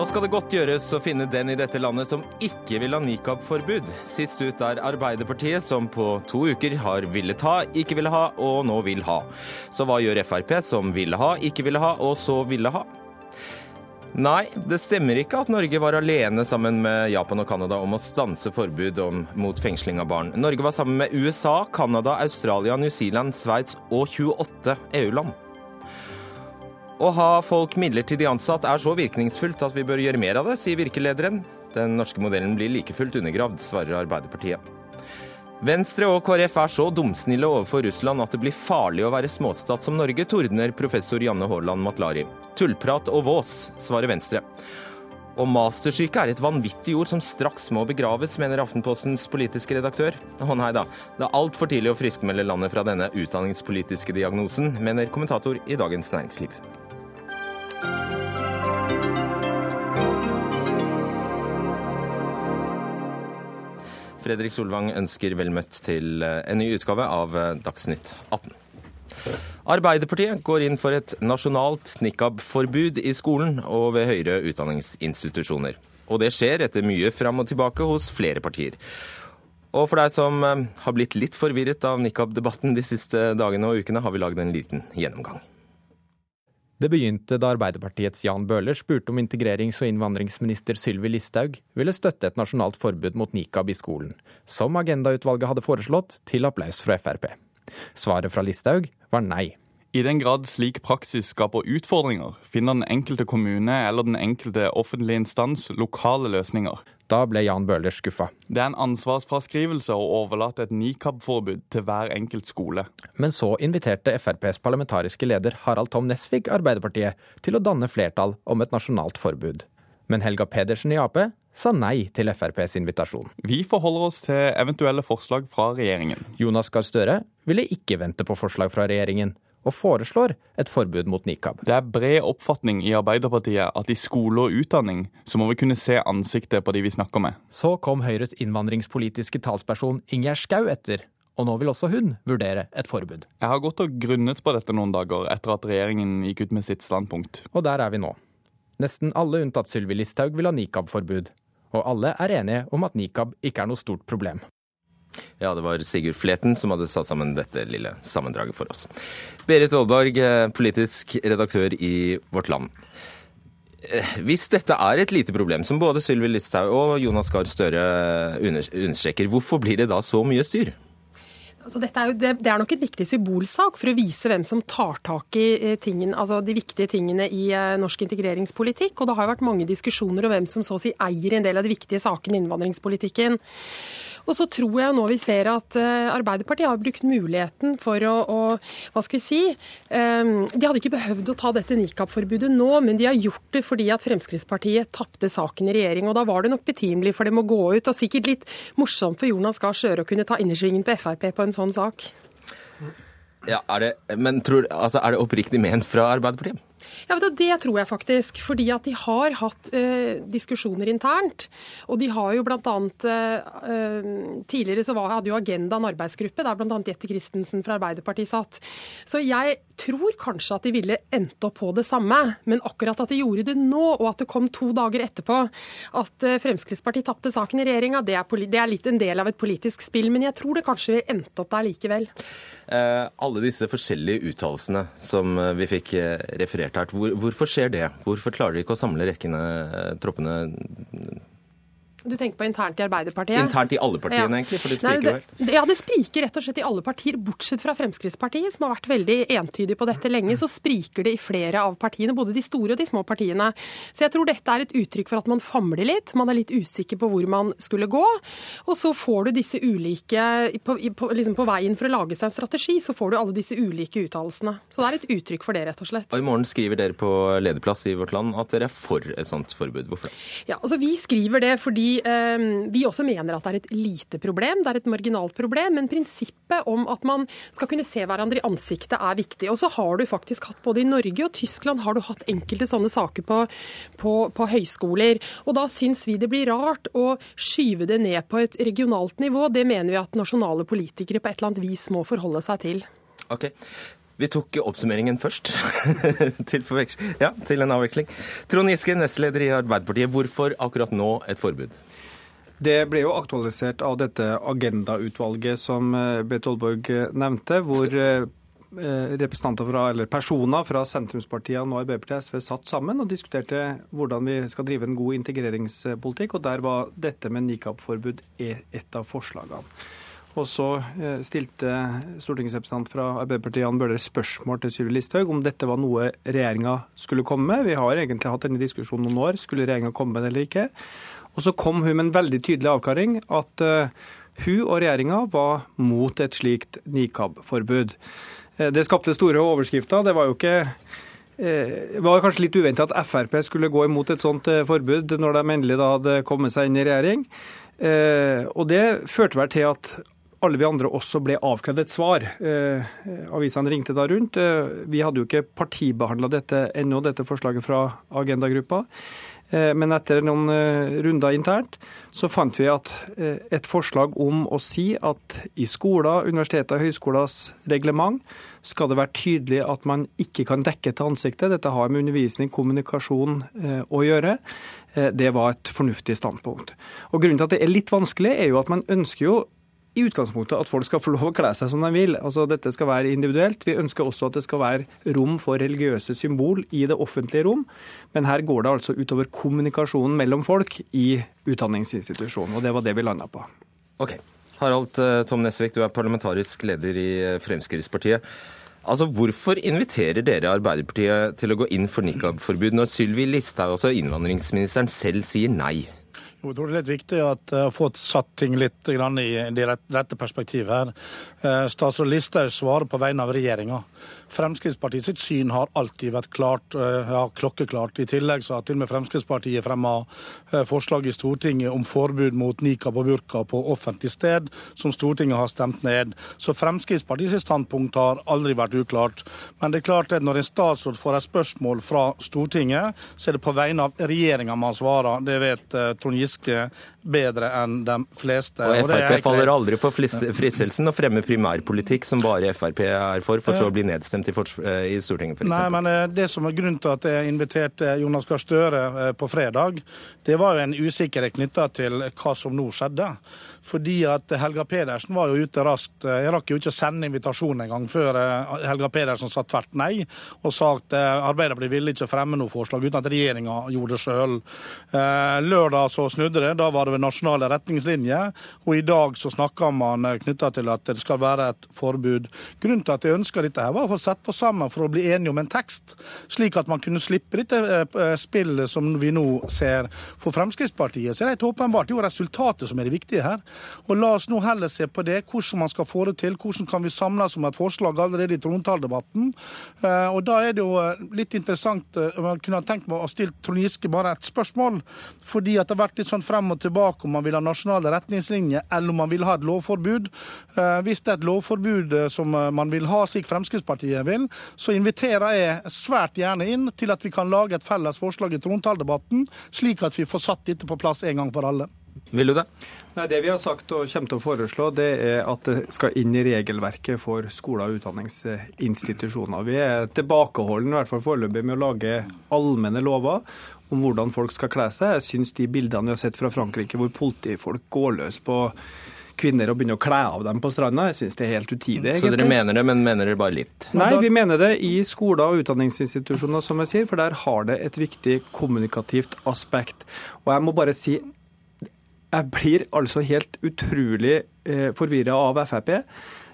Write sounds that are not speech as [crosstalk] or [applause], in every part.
Nå skal det godt gjøres å finne den i dette landet som ikke vil ha nikab-forbud. Sist ut er Arbeiderpartiet, som på to uker har villet ha, ikke ville ha og nå vil ha. Så hva gjør Frp, som ville ha, ikke ville ha og så ville ha? Nei, det stemmer ikke at Norge var alene sammen med Japan og Canada om å stanse forbud om, mot fengsling av barn. Norge var sammen med USA, Canada, Australia, New Zealand, Sveits og 28 EU-land. Å ha folk midlertidig ansatt er så virkningsfullt at vi bør gjøre mer av det, sier virkelederen. Den norske modellen blir like fullt undergravd, svarer Arbeiderpartiet. Venstre og KrF er så dumsnille overfor Russland at det blir farlig å være småstat som Norge, tordner professor Janne Haaland Matlari. Tullprat og vås, svarer Venstre. Og mastersyke er et vanvittig ord som straks må begraves, mener Aftenpostens politiske redaktør. Å nei da, det er altfor tidlig å friskmelde landet fra denne utdanningspolitiske diagnosen, mener kommentator i Dagens Næringsliv. Fredrik Solvang ønsker vel møtt til eh, en ny utgave av eh, Dagsnytt 18. Arbeiderpartiet går inn for et nasjonalt nikab-forbud i skolen og ved høyere utdanningsinstitusjoner. Og det skjer etter mye fram og tilbake hos flere partier. Og for deg som eh, har blitt litt forvirret av nikab-debatten de siste dagene og ukene, har vi lagd en liten gjennomgang. Det begynte da Arbeiderpartiets Jan Bøhler spurte om integrerings- og innvandringsminister Sylvi Listhaug ville støtte et nasjonalt forbud mot nikab i skolen, som Agendautvalget hadde foreslått, til applaus fra Frp. Svaret fra Listhaug var nei. I den grad slik praksis skaper utfordringer, finner den enkelte kommune eller den enkelte offentlige instans lokale løsninger. Da ble Jan Bøhler skuffa. Det er en ansvarsfraskrivelse å overlate et nikab-forbud til hver enkelt skole. Men så inviterte FrPs parlamentariske leder Harald Tom Nesvik Arbeiderpartiet til å danne flertall om et nasjonalt forbud. Men Helga Pedersen i Ap sa nei til FrPs invitasjon. Vi forholder oss til eventuelle forslag fra regjeringen. Jonas Gahr Støre ville ikke vente på forslag fra regjeringen, og foreslår et forbud mot nikab. Det er bred oppfatning i Arbeiderpartiet at i skole og utdanning så må vi kunne se ansiktet på de vi snakker med. Så kom Høyres innvandringspolitiske talsperson Ingjerd Schou etter. Og nå vil også hun vurdere et forbud. Jeg har gått og grunnet på dette noen dager etter at regjeringen gikk ut med sitt standpunkt. Og der er vi nå. Nesten alle unntatt Sylvi Listhaug vil ha nikab-forbud. Og alle er enige om at nikab ikke er noe stort problem. Ja, det var Sigurd Fleten som hadde satt sammen dette lille sammendraget for oss. Berit Aalborg, eh, politisk redaktør i Vårt Land. Eh, hvis dette er et lite problem, som både Sylvi Listhaug og Jonas Gahr Støre understreker, hvorfor blir det da så mye styr? Altså er jo, det, er nok et viktig symbolsak for å vise hvem som tar tak i eh, tingen, altså de viktige tingene i norsk integreringspolitikk. Og det har jo vært mange diskusjoner om hvem som så å si eier en del av de viktige sakene i innvandringspolitikken. Og så tror jeg nå vi ser at eh, Arbeiderpartiet har brukt muligheten for å, å hva skal vi si eh, De hadde ikke behøvd å ta dette nikab-forbudet nå, men de har gjort det fordi at Fremskrittspartiet tapte saken i regjering. Og da var det nok betimelig for dem å gå ut, og sikkert litt morsomt for Jonas Gahr Støre å kunne ta innersvingen på Frp på en sånn sak. Ja, er det, Men tror, altså, er det oppriktig ment fra Arbeiderpartiet? Ja, Det tror jeg faktisk. Fordi at de har hatt eh, diskusjoner internt. Og de har jo bl.a. Eh, eh, tidligere så var, hadde jo Agenda en arbeidsgruppe der bl.a. Jette Christensen fra Arbeiderpartiet satt. Så jeg tror kanskje at de ville endt opp på det samme. Men akkurat at de gjorde det nå, og at det kom to dager etterpå at eh, Fremskrittspartiet tapte saken i regjeringa, det, det, er litt en del av et politisk spill. Men jeg tror det kanskje ville endt opp der likevel. Eh, alle disse forskjellige uttalelsene som eh, vi fikk referert her, hvor, hvorfor skjer det? Hvorfor klarer de ikke å samle rekkene, troppene du tenker på internt i Arbeiderpartiet? Internt i alle partiene, ja. egentlig, for det spriker Nei, det, vel? Ja, det spriker rett og slett i alle partier, bortsett fra Fremskrittspartiet, som har vært veldig entydig på dette lenge. Så spriker det i flere av partiene, både de store og de små partiene. Så jeg tror dette er et uttrykk for at man famler litt, man er litt usikker på hvor man skulle gå. Og så får du disse ulike på, på, liksom på veien for å lage seg en strategi, så får du alle disse ulike uttalelsene. Så det er et uttrykk for det, rett og slett. Og i morgen skriver dere på lederplass i Vårt Land at dere er for et sånt forbud. Hvorfor det? Ja, altså Vi skriver det fordi Ehm, vi også mener at det er et lite problem, det er et marginalt problem. Men prinsippet om at man skal kunne se hverandre i ansiktet er viktig. Og så har du faktisk hatt både i Norge og Tyskland har du hatt enkelte sånne saker på, på, på høyskoler. Og da syns vi det blir rart å skyve det ned på et regionalt nivå. Det mener vi at nasjonale politikere på et eller annet vis må forholde seg til. Okay. Vi tok oppsummeringen først, [laughs] til, ja, til en avveksling. Trond Giske, nestleder i Arbeiderpartiet. Hvorfor akkurat nå et forbud? Det ble jo aktualisert av dette agendautvalget som eh, Berit Oldborg eh, nevnte, hvor eh, representanter fra, eller personer fra sentrumspartiene og Arbeiderpartiet SV satt sammen og diskuterte hvordan vi skal drive en god integreringspolitikk. og Der var dette med nikab-forbud et av forslagene. Og så eh, stilte stortingsrepresentant fra Arbeiderpartiet Jan Bøhler spørsmål til Sylvi Listhaug om dette var noe regjeringa skulle komme med. Vi har egentlig hatt denne diskusjonen noen år. Skulle regjeringa komme med det eller ikke? Og så kom hun med en veldig tydelig avklaring at uh, hun og regjeringa var mot et slikt nikab-forbud. Uh, det skapte store overskrifter. Det var jo ikke det var kanskje litt uventa at Frp skulle gå imot et sånt forbud når de endelig da hadde kommet seg inn i regjering. Og Det førte vel til at alle vi andre også ble avkrevd et svar. Eh, avisene ringte da rundt. Eh, vi hadde jo ikke partibehandla dette ennå, dette forslaget fra agendagruppa. Eh, men etter noen eh, runder internt så fant vi at eh, et forslag om å si at i skoler, universiteter og høyskolers reglement skal det være tydelig at man ikke kan dekke til ansiktet. Dette har med undervisning, kommunikasjon å gjøre. Det var et fornuftig standpunkt. Og Grunnen til at det er litt vanskelig, er jo at man ønsker jo i utgangspunktet at folk skal få lov å kle seg som de vil. Altså, dette skal være individuelt. Vi ønsker også at det skal være rom for religiøse symbol i det offentlige rom. Men her går det altså utover kommunikasjonen mellom folk i utdanningsinstitusjonen. Og det var det vi landa på. Ok. Harald eh, Tom Nesvik, du er parlamentarisk leder i eh, Fremskrittspartiet. Altså, Hvorfor inviterer dere Arbeiderpartiet til å gå inn for nikab-forbud, når Sylvi Listhaug, altså innvandringsministeren, selv sier nei? Tror det er litt viktig eh, å få satt ting litt i det rette perspektivet her. Eh, statsråd Listhaug svarer på vegne av regjeringa. Fremskrittspartiet sitt syn har alltid vært klart, eh, ja, klokkeklart. I tillegg så har til og med Fremskrittspartiet fremma forslag i Stortinget om forbud mot nikab og burka på offentlig sted, som Stortinget har stemt ned. Så Fremskrittspartiet sitt standpunkt har aldri vært uklart. Men det er klart at når en statsråd får et spørsmål fra Stortinget, så er det på vegne av regjeringa man svarer. Det vet Trond Giske Giske bedre enn de fleste. Og Frp og faller aldri for fristelsen å fremme primærpolitikk som bare Frp er for, for så å bli nedstemt i, i Stortinget, f.eks. Nei, men eh, det som er grunnen til at jeg inviterte Jonas Gahr Støre eh, på fredag, det var jo en usikkerhet knytta til hva som nå skjedde. Fordi at Helga Pedersen var jo ute raskt. Jeg rakk jo ikke å sende invitasjon engang før eh, Helga Pedersen sa tvert nei, og sa at Arbeiderpartiet ville ikke fremme noe forslag uten at regjeringa gjorde det sjøl. Lørdag så snudde det. Da var det ved nasjonale retningslinjer, og i dag så snakker man knytta til at det skal være et forbud. Grunnen til at jeg ønsker dette, her var å få sette oss sammen for å bli enige om en tekst, slik at man kunne slippe dette eh, spillet som vi nå ser. For Fremskrittspartiet så er det helt åpenbart jo resultatet som er det viktige her. Og La oss nå heller se på det, hvordan man skal få det til. Hvordan kan vi samles om et forslag allerede i trontaledebatten. Eh, og Da er det jo eh, litt interessant Man kunne tenkt meg å stille Trond Giske bare et spørsmål. fordi at det har vært litt sånn frem og tilbake tilbake om man vil ha nasjonale retningslinjer eller om man vil ha et lovforbud. Eh, hvis det er et lovforbud eh, som eh, man vil ha, slik Fremskrittspartiet vil, så inviterer jeg svært gjerne inn til at vi kan lage et felles forslag i trontaledebatten, slik at vi får satt dette på plass en gang for alle. Vil du det? Nei, Det vi har sagt og kommer til å foreslå, det er at det skal inn i regelverket for skoler og utdanningsinstitusjoner. Vi er tilbakeholdne, i hvert fall foreløpig, med å lage allmenne lover om hvordan folk skal kle seg. Jeg syns de bildene vi har sett fra Frankrike hvor politifolk går løs på kvinner og begynner å kle av dem på stranda. Jeg syns det er helt utidig. Så dere mener det, men mener dere bare litt? Nei, vi mener det i skoler og utdanningsinstitusjoner, som jeg sier, for der har det et viktig kommunikativt aspekt. Og jeg må bare si jeg blir altså helt utrolig eh, forvirra av Frp.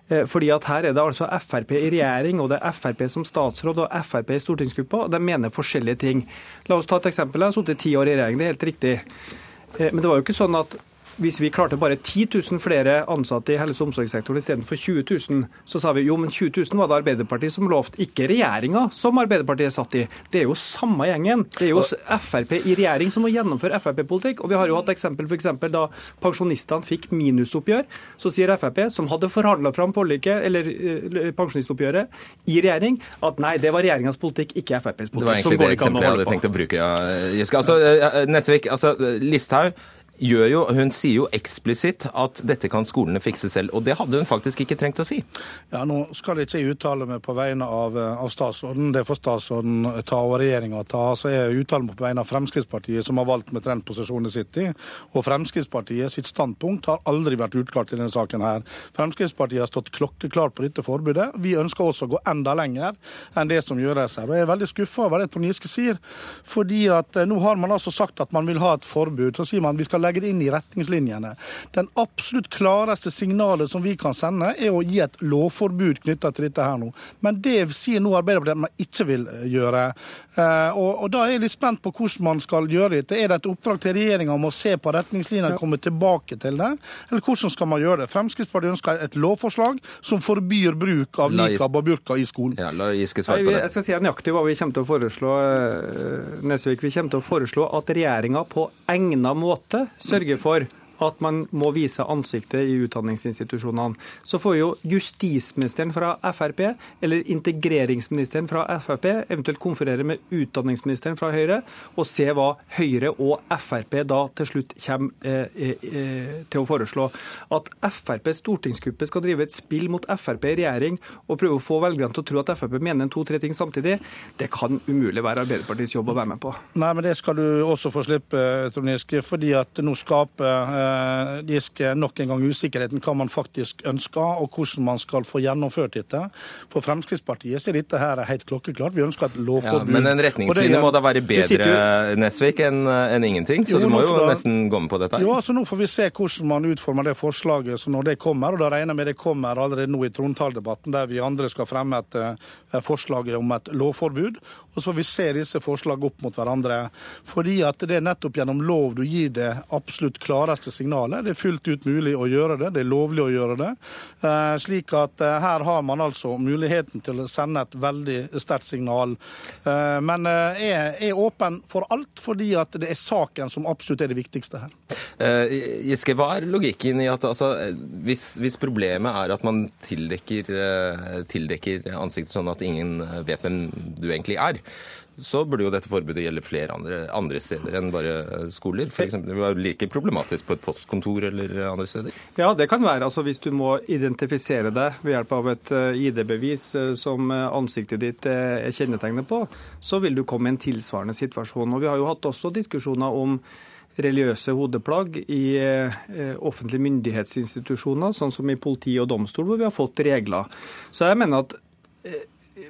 Eh, fordi at Her er det altså Frp i regjering og det er Frp som statsråd og Frp i stortingsgruppa, og de mener forskjellige ting. La oss ta et eksempel. Jeg har sittet ti år i regjering, det er helt riktig. Eh, men det var jo ikke sånn at hvis vi klarte bare 10 000 flere ansatte i helse- og omsorgssektoren istedenfor 20 000, så sa vi jo, men 20 000 var det Arbeiderpartiet som lovte, ikke regjeringa som Arbeiderpartiet satt i. Det er jo samme gjengen. Det er jo Frp i regjering som må gjennomføre Frp-politikk. Og vi har jo hatt eksempel f.eks. da pensjonistene fikk minusoppgjør. Så sier Frp, som hadde forhandla fram forliket, eller uh, pensjonistoppgjøret, i regjering, at nei, det var regjeringas politikk, ikke FrPs politikk. Det var egentlig det eksempelet jeg hadde tenkt å bruke. Ja. Altså, eh, Nesvik, altså Listhaug gjør jo, hun sier jo eksplisitt at dette kan skolene fikse selv. Og det hadde hun faktisk ikke trengt å si. Ja, Nå skal ikke uttale meg på vegne av, eh, av statsråden. Det får statsråden ta og regjeringa ta. Så jeg uttaler meg på vegne av Fremskrittspartiet, som har valgt med trendposisjonen sitt i. Og Fremskrittspartiet sitt standpunkt har aldri vært utklart i denne saken her. Fremskrittspartiet har stått klokkeklart på dette forbudet. Vi ønsker også å gå enda lenger enn det som gjøres her. Og jeg er veldig skuffa over det Trond Giske sier. Fordi at eh, nå har man altså sagt at man vil ha et forbud. Så sier man vi skal legge det inn i retningslinjene. Den absolutt klareste signalet som vi kan sende, er å gi et lovforbud knytta til dette her nå. Men det sier nå Arbeiderpartiet at man ikke vil eh, gjøre. Eh, og, og, Da er jeg litt spent på hvordan man skal gjøre dette. Er det et oppdrag til regjeringa om å se på retningslinjene og komme tilbake til det? Eller hvordan skal man gjøre det? Fremskrittspartiet ønsker et lovforslag som forbyr bruk av nikab og burka i skolen. Ja, la Giske svare på det. Jeg skal si nøyaktig hva vi kommer til å foreslå. Eh, Nesvik, vi kommer til å foreslå at regjeringa på egna måte sørger for at man må vise ansiktet i utdanningsinstitusjonene. Så får jo justisministeren fra Frp eller integreringsministeren fra Frp eventuelt konferere med utdanningsministeren fra Høyre og se hva Høyre og Frp da til slutt kommer eh, eh, eh til å foreslå. At FrPs stortingsgruppe skal drive et spill mot Frp i regjering og prøve å få velgerne til å tro at Frp mener to-tre ting samtidig, det kan umulig være Arbeiderpartiets jobb å være med på. Nei, men det skal du også få slippe, Trond Giske, fordi at nå skaper eh, Eh, Giske nok en gang usikkerheten hva man faktisk ønsker, og hvordan man skal få gjennomført dette. For Fremskrittspartiet er dette her helt klokkeklart. Vi ønsker et lovforbud. Ja, men en retningslinje må da være bedre, Nesvik, enn en ingenting? Så jo, du må jo nesten gå med på dette? Jo, altså Nå får vi se hvordan man utformer det forslaget så når det kommer. og Da regner jeg med det kommer allerede nå i trontaledebatten, der vi andre skal fremme et, et eh, forslag om et lovforbud. Og så får vi se disse forslagene opp mot hverandre. Fordi at det er nettopp gjennom lov du gir det absolutt klareste signalet. Det er fullt ut mulig å gjøre det, det er lovlig å gjøre det. Eh, slik at eh, her har man altså muligheten til å sende et veldig sterkt signal. Eh, men jeg er åpen for alt, fordi at det er saken som absolutt er det viktigste her. Giske, hva er logikken i at altså, hvis, hvis, problemet er at man tildekker, tildekker ansiktet sånn at ingen vet hvem du egentlig er, så burde jo dette forbudet gjelde flere andre, andre steder enn bare skoler. For eksempel, det var like problematisk på et postkontor eller andre steder. Ja, det kan være. Altså, hvis du må identifisere deg ved hjelp av et eh, ID-bevis eh, som eh, ansiktet ditt er kjennetegnet på, så vil du komme i en tilsvarende situasjon. Og Vi har jo hatt også diskusjoner om religiøse hodeplagg i offentlige myndighetsinstitusjoner, sånn som i politi og domstol, hvor vi har fått regler. Så jeg mener at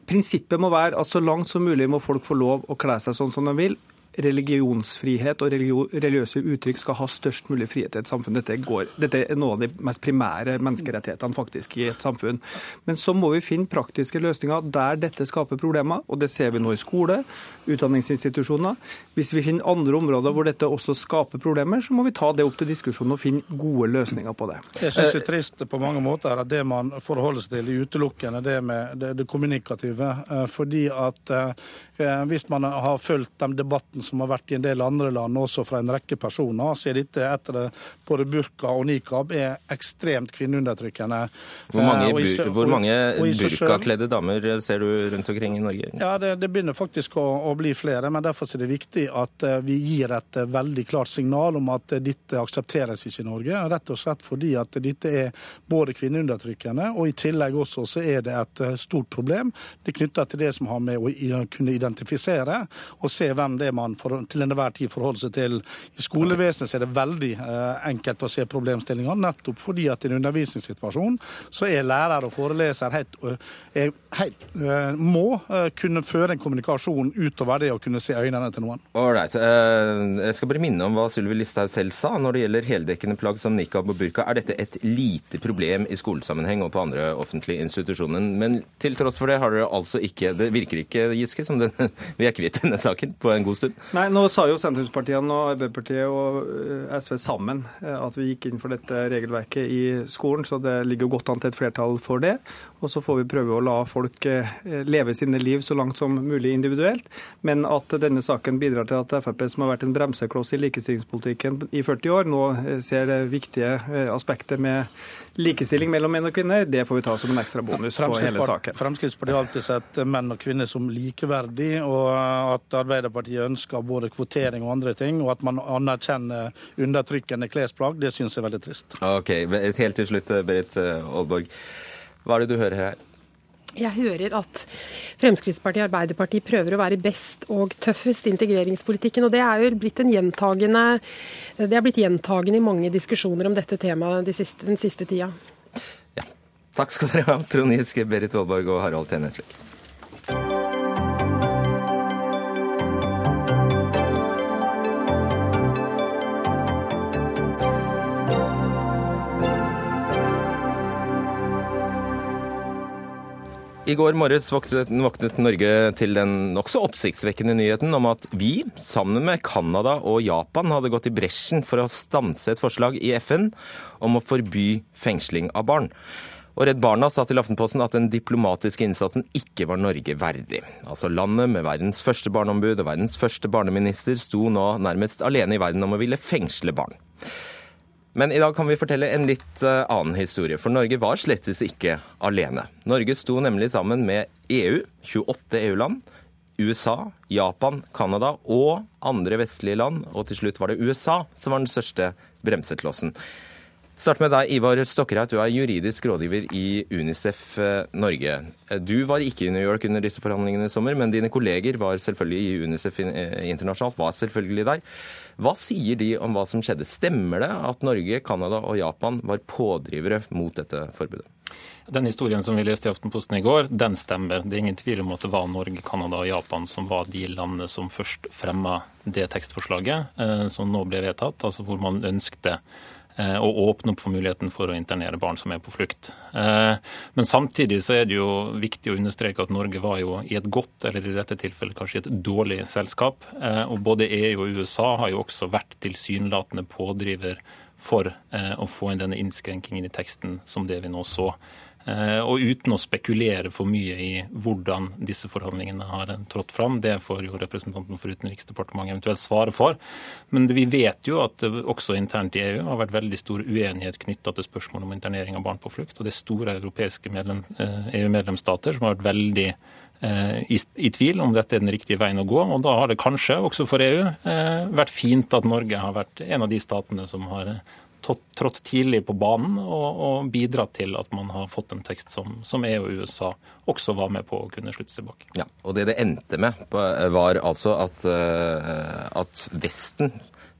Prinsippet må være at så langt som mulig må folk få lov å kle seg sånn som de vil religionsfrihet og religiøse uttrykk skal ha størst mulig frihet i et samfunn. Dette, går, dette, er noen av de mest primære menneskerettighetene faktisk i et samfunn. Men så må vi finne praktiske løsninger der dette skaper problemer, og det ser vi nå i skole, utdanningsinstitusjoner. Hvis vi finner andre områder hvor dette også skaper problemer, så må vi ta det opp til diskusjon og finne gode løsninger på det. Jeg syns det er trist på mange måter at det man forholder seg til, utelukkende det med det, det kommunikative. Eh, fordi at eh, hvis man har fulgt den debatten som har vært i en del andre land, også fra en rekke personer, så er dette etter både burka og nikab er ekstremt kvinneundertrykkende. Hvor mange, bur hvor mange burkakledde damer ser du rundt omkring i Norge? Ja, Det, det begynner faktisk å, å, bli flere, men derfor er det viktig at eh, vi gir et eh, veldig klart signal om at dette aksepteres ikke i Norge. Rett og slett fordi at dette er både kvinneundertrykkende, og i tillegg også så er det et stort problem. Det er knytta til det som har med å kunne identifisere og se hvem det er man for, til enhver tid forholde seg til. I skolevesenet er det veldig eh, enkelt å se problemstillinger, nettopp fordi at i en undervisningssituasjon så er lærer og foreleser helt, er, helt, må kunne føre en kommunikasjon utover det å kunne se øynene til noen. Alright. Jeg skal bare minne om hva Sylvi Listhaug selv sa når det gjelder heldekkende plagg som nikab og burka. Er dette et lite problem i skolesammenheng og på andre offentlige institusjoner? Men til tross for det har dere altså ikke Det virker ikke, Giske, som den, [laughs] vi er kvitt denne saken på en god stund? Nei, nå sa jo sentrumspartiene og Arbeiderpartiet og eh, SV sammen eh, at vi gikk inn for dette regelverket i skolen, så det ligger godt an til et flertall for det. Og så får vi prøve å la folk eh, leve sine liv så langt som mulig individuelt. Men at denne saken bidrar til at Frp, som har vært en bremsekloss i likestillingspolitikken i 40 år, nå ser viktige aspekter med likestilling mellom menn og kvinner, det får vi ta som en ekstra bonus på hele saken. Fremskrittspartiet har alltid sett menn og kvinner som likeverdig, og at Arbeiderpartiet ønsker både kvotering og andre ting, og at man anerkjenner undertrykkende klesplagg, det syns jeg er veldig trist. Ok, Helt til slutt, Berit Aalborg. Hva er det du hører her? Jeg hører at Fremskrittspartiet og Arbeiderpartiet prøver å være best og tøffest i integreringspolitikken. og Det er jo blitt en gjentagende, det er blitt gjentagende i mange diskusjoner om dette temaet de siste, den siste tida. Ja. Takk skal dere ha, Trond Giske, Berit Aalborg og Harald T. I går morges våknet Norge til den nokså oppsiktsvekkende nyheten om at vi, sammen med Canada og Japan, hadde gått i bresjen for å stanse et forslag i FN om å forby fengsling av barn. Og Redd Barna sa til Aftenposten at den diplomatiske innsatsen ikke var Norge verdig. Altså Landet med verdens første barneombud og verdens første barneminister sto nå nærmest alene i verden om å ville fengsle barn. Men i dag kan vi fortelle en litt eh, annen historie, for Norge var slettes ikke alene. Norge sto nemlig sammen med EU, 28 EU-land, USA, Japan, Canada og andre vestlige land, og til slutt var det USA som var den største bremseklossen. Start med deg, Ivar Stokkereit. Du er juridisk rådgiver i Unicef eh, Norge. Eh, du var ikke i New York under disse forhandlingene i sommer, men dine kolleger var selvfølgelig i Unicef eh, internasjonalt, var selvfølgelig der. Hva sier de om hva som skjedde? Stemmer det at Norge, Canada og Japan var pådrivere mot dette forbudet? Den historien som vi leste i Aftenposten i går, den stemmer. Det er ingen tvil om at det var Norge, Canada og Japan som var de landene som først fremma det tekstforslaget som nå ble vedtatt, altså hvor man ønskte og åpne opp for muligheten for å internere barn som er på flukt. Eh, men samtidig så er det jo viktig å understreke at Norge var jo i et godt, eller i dette tilfellet kanskje et dårlig selskap. Eh, og både EU og USA har jo også vært tilsynelatende pådriver for å få inn denne innskrenkingen i teksten som det vi nå så. Eh, og uten å spekulere for mye i hvordan disse forhandlingene har trådt fram, det får jo representanten for Utenriksdepartementet eventuelt svare for. Men vi vet jo at det også internt i EU har vært veldig stor uenighet knytta til spørsmålet om internering av barn på flukt. Og det er store europeiske EU-medlemsstater eh, e som har vært veldig eh, i, i, tvil om dette er den riktige veien å gå. Og da har det kanskje, også for EU, vært fint at Norge har vært en av de statene som har trådt tidlig på banen og, og bidratt til at man har fått en tekst som, som, EU og USA også var med på å kunne slutte seg bak. Ja, og Det det endte med, var altså at, eh, at Vesten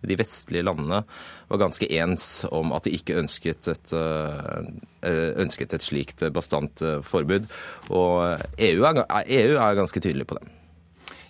de vestlige landene var ganske ens om at de ikke ønsket et, eh, ønsket et slikt bastant forbud. Og EU er, EU er ganske tydelig på det.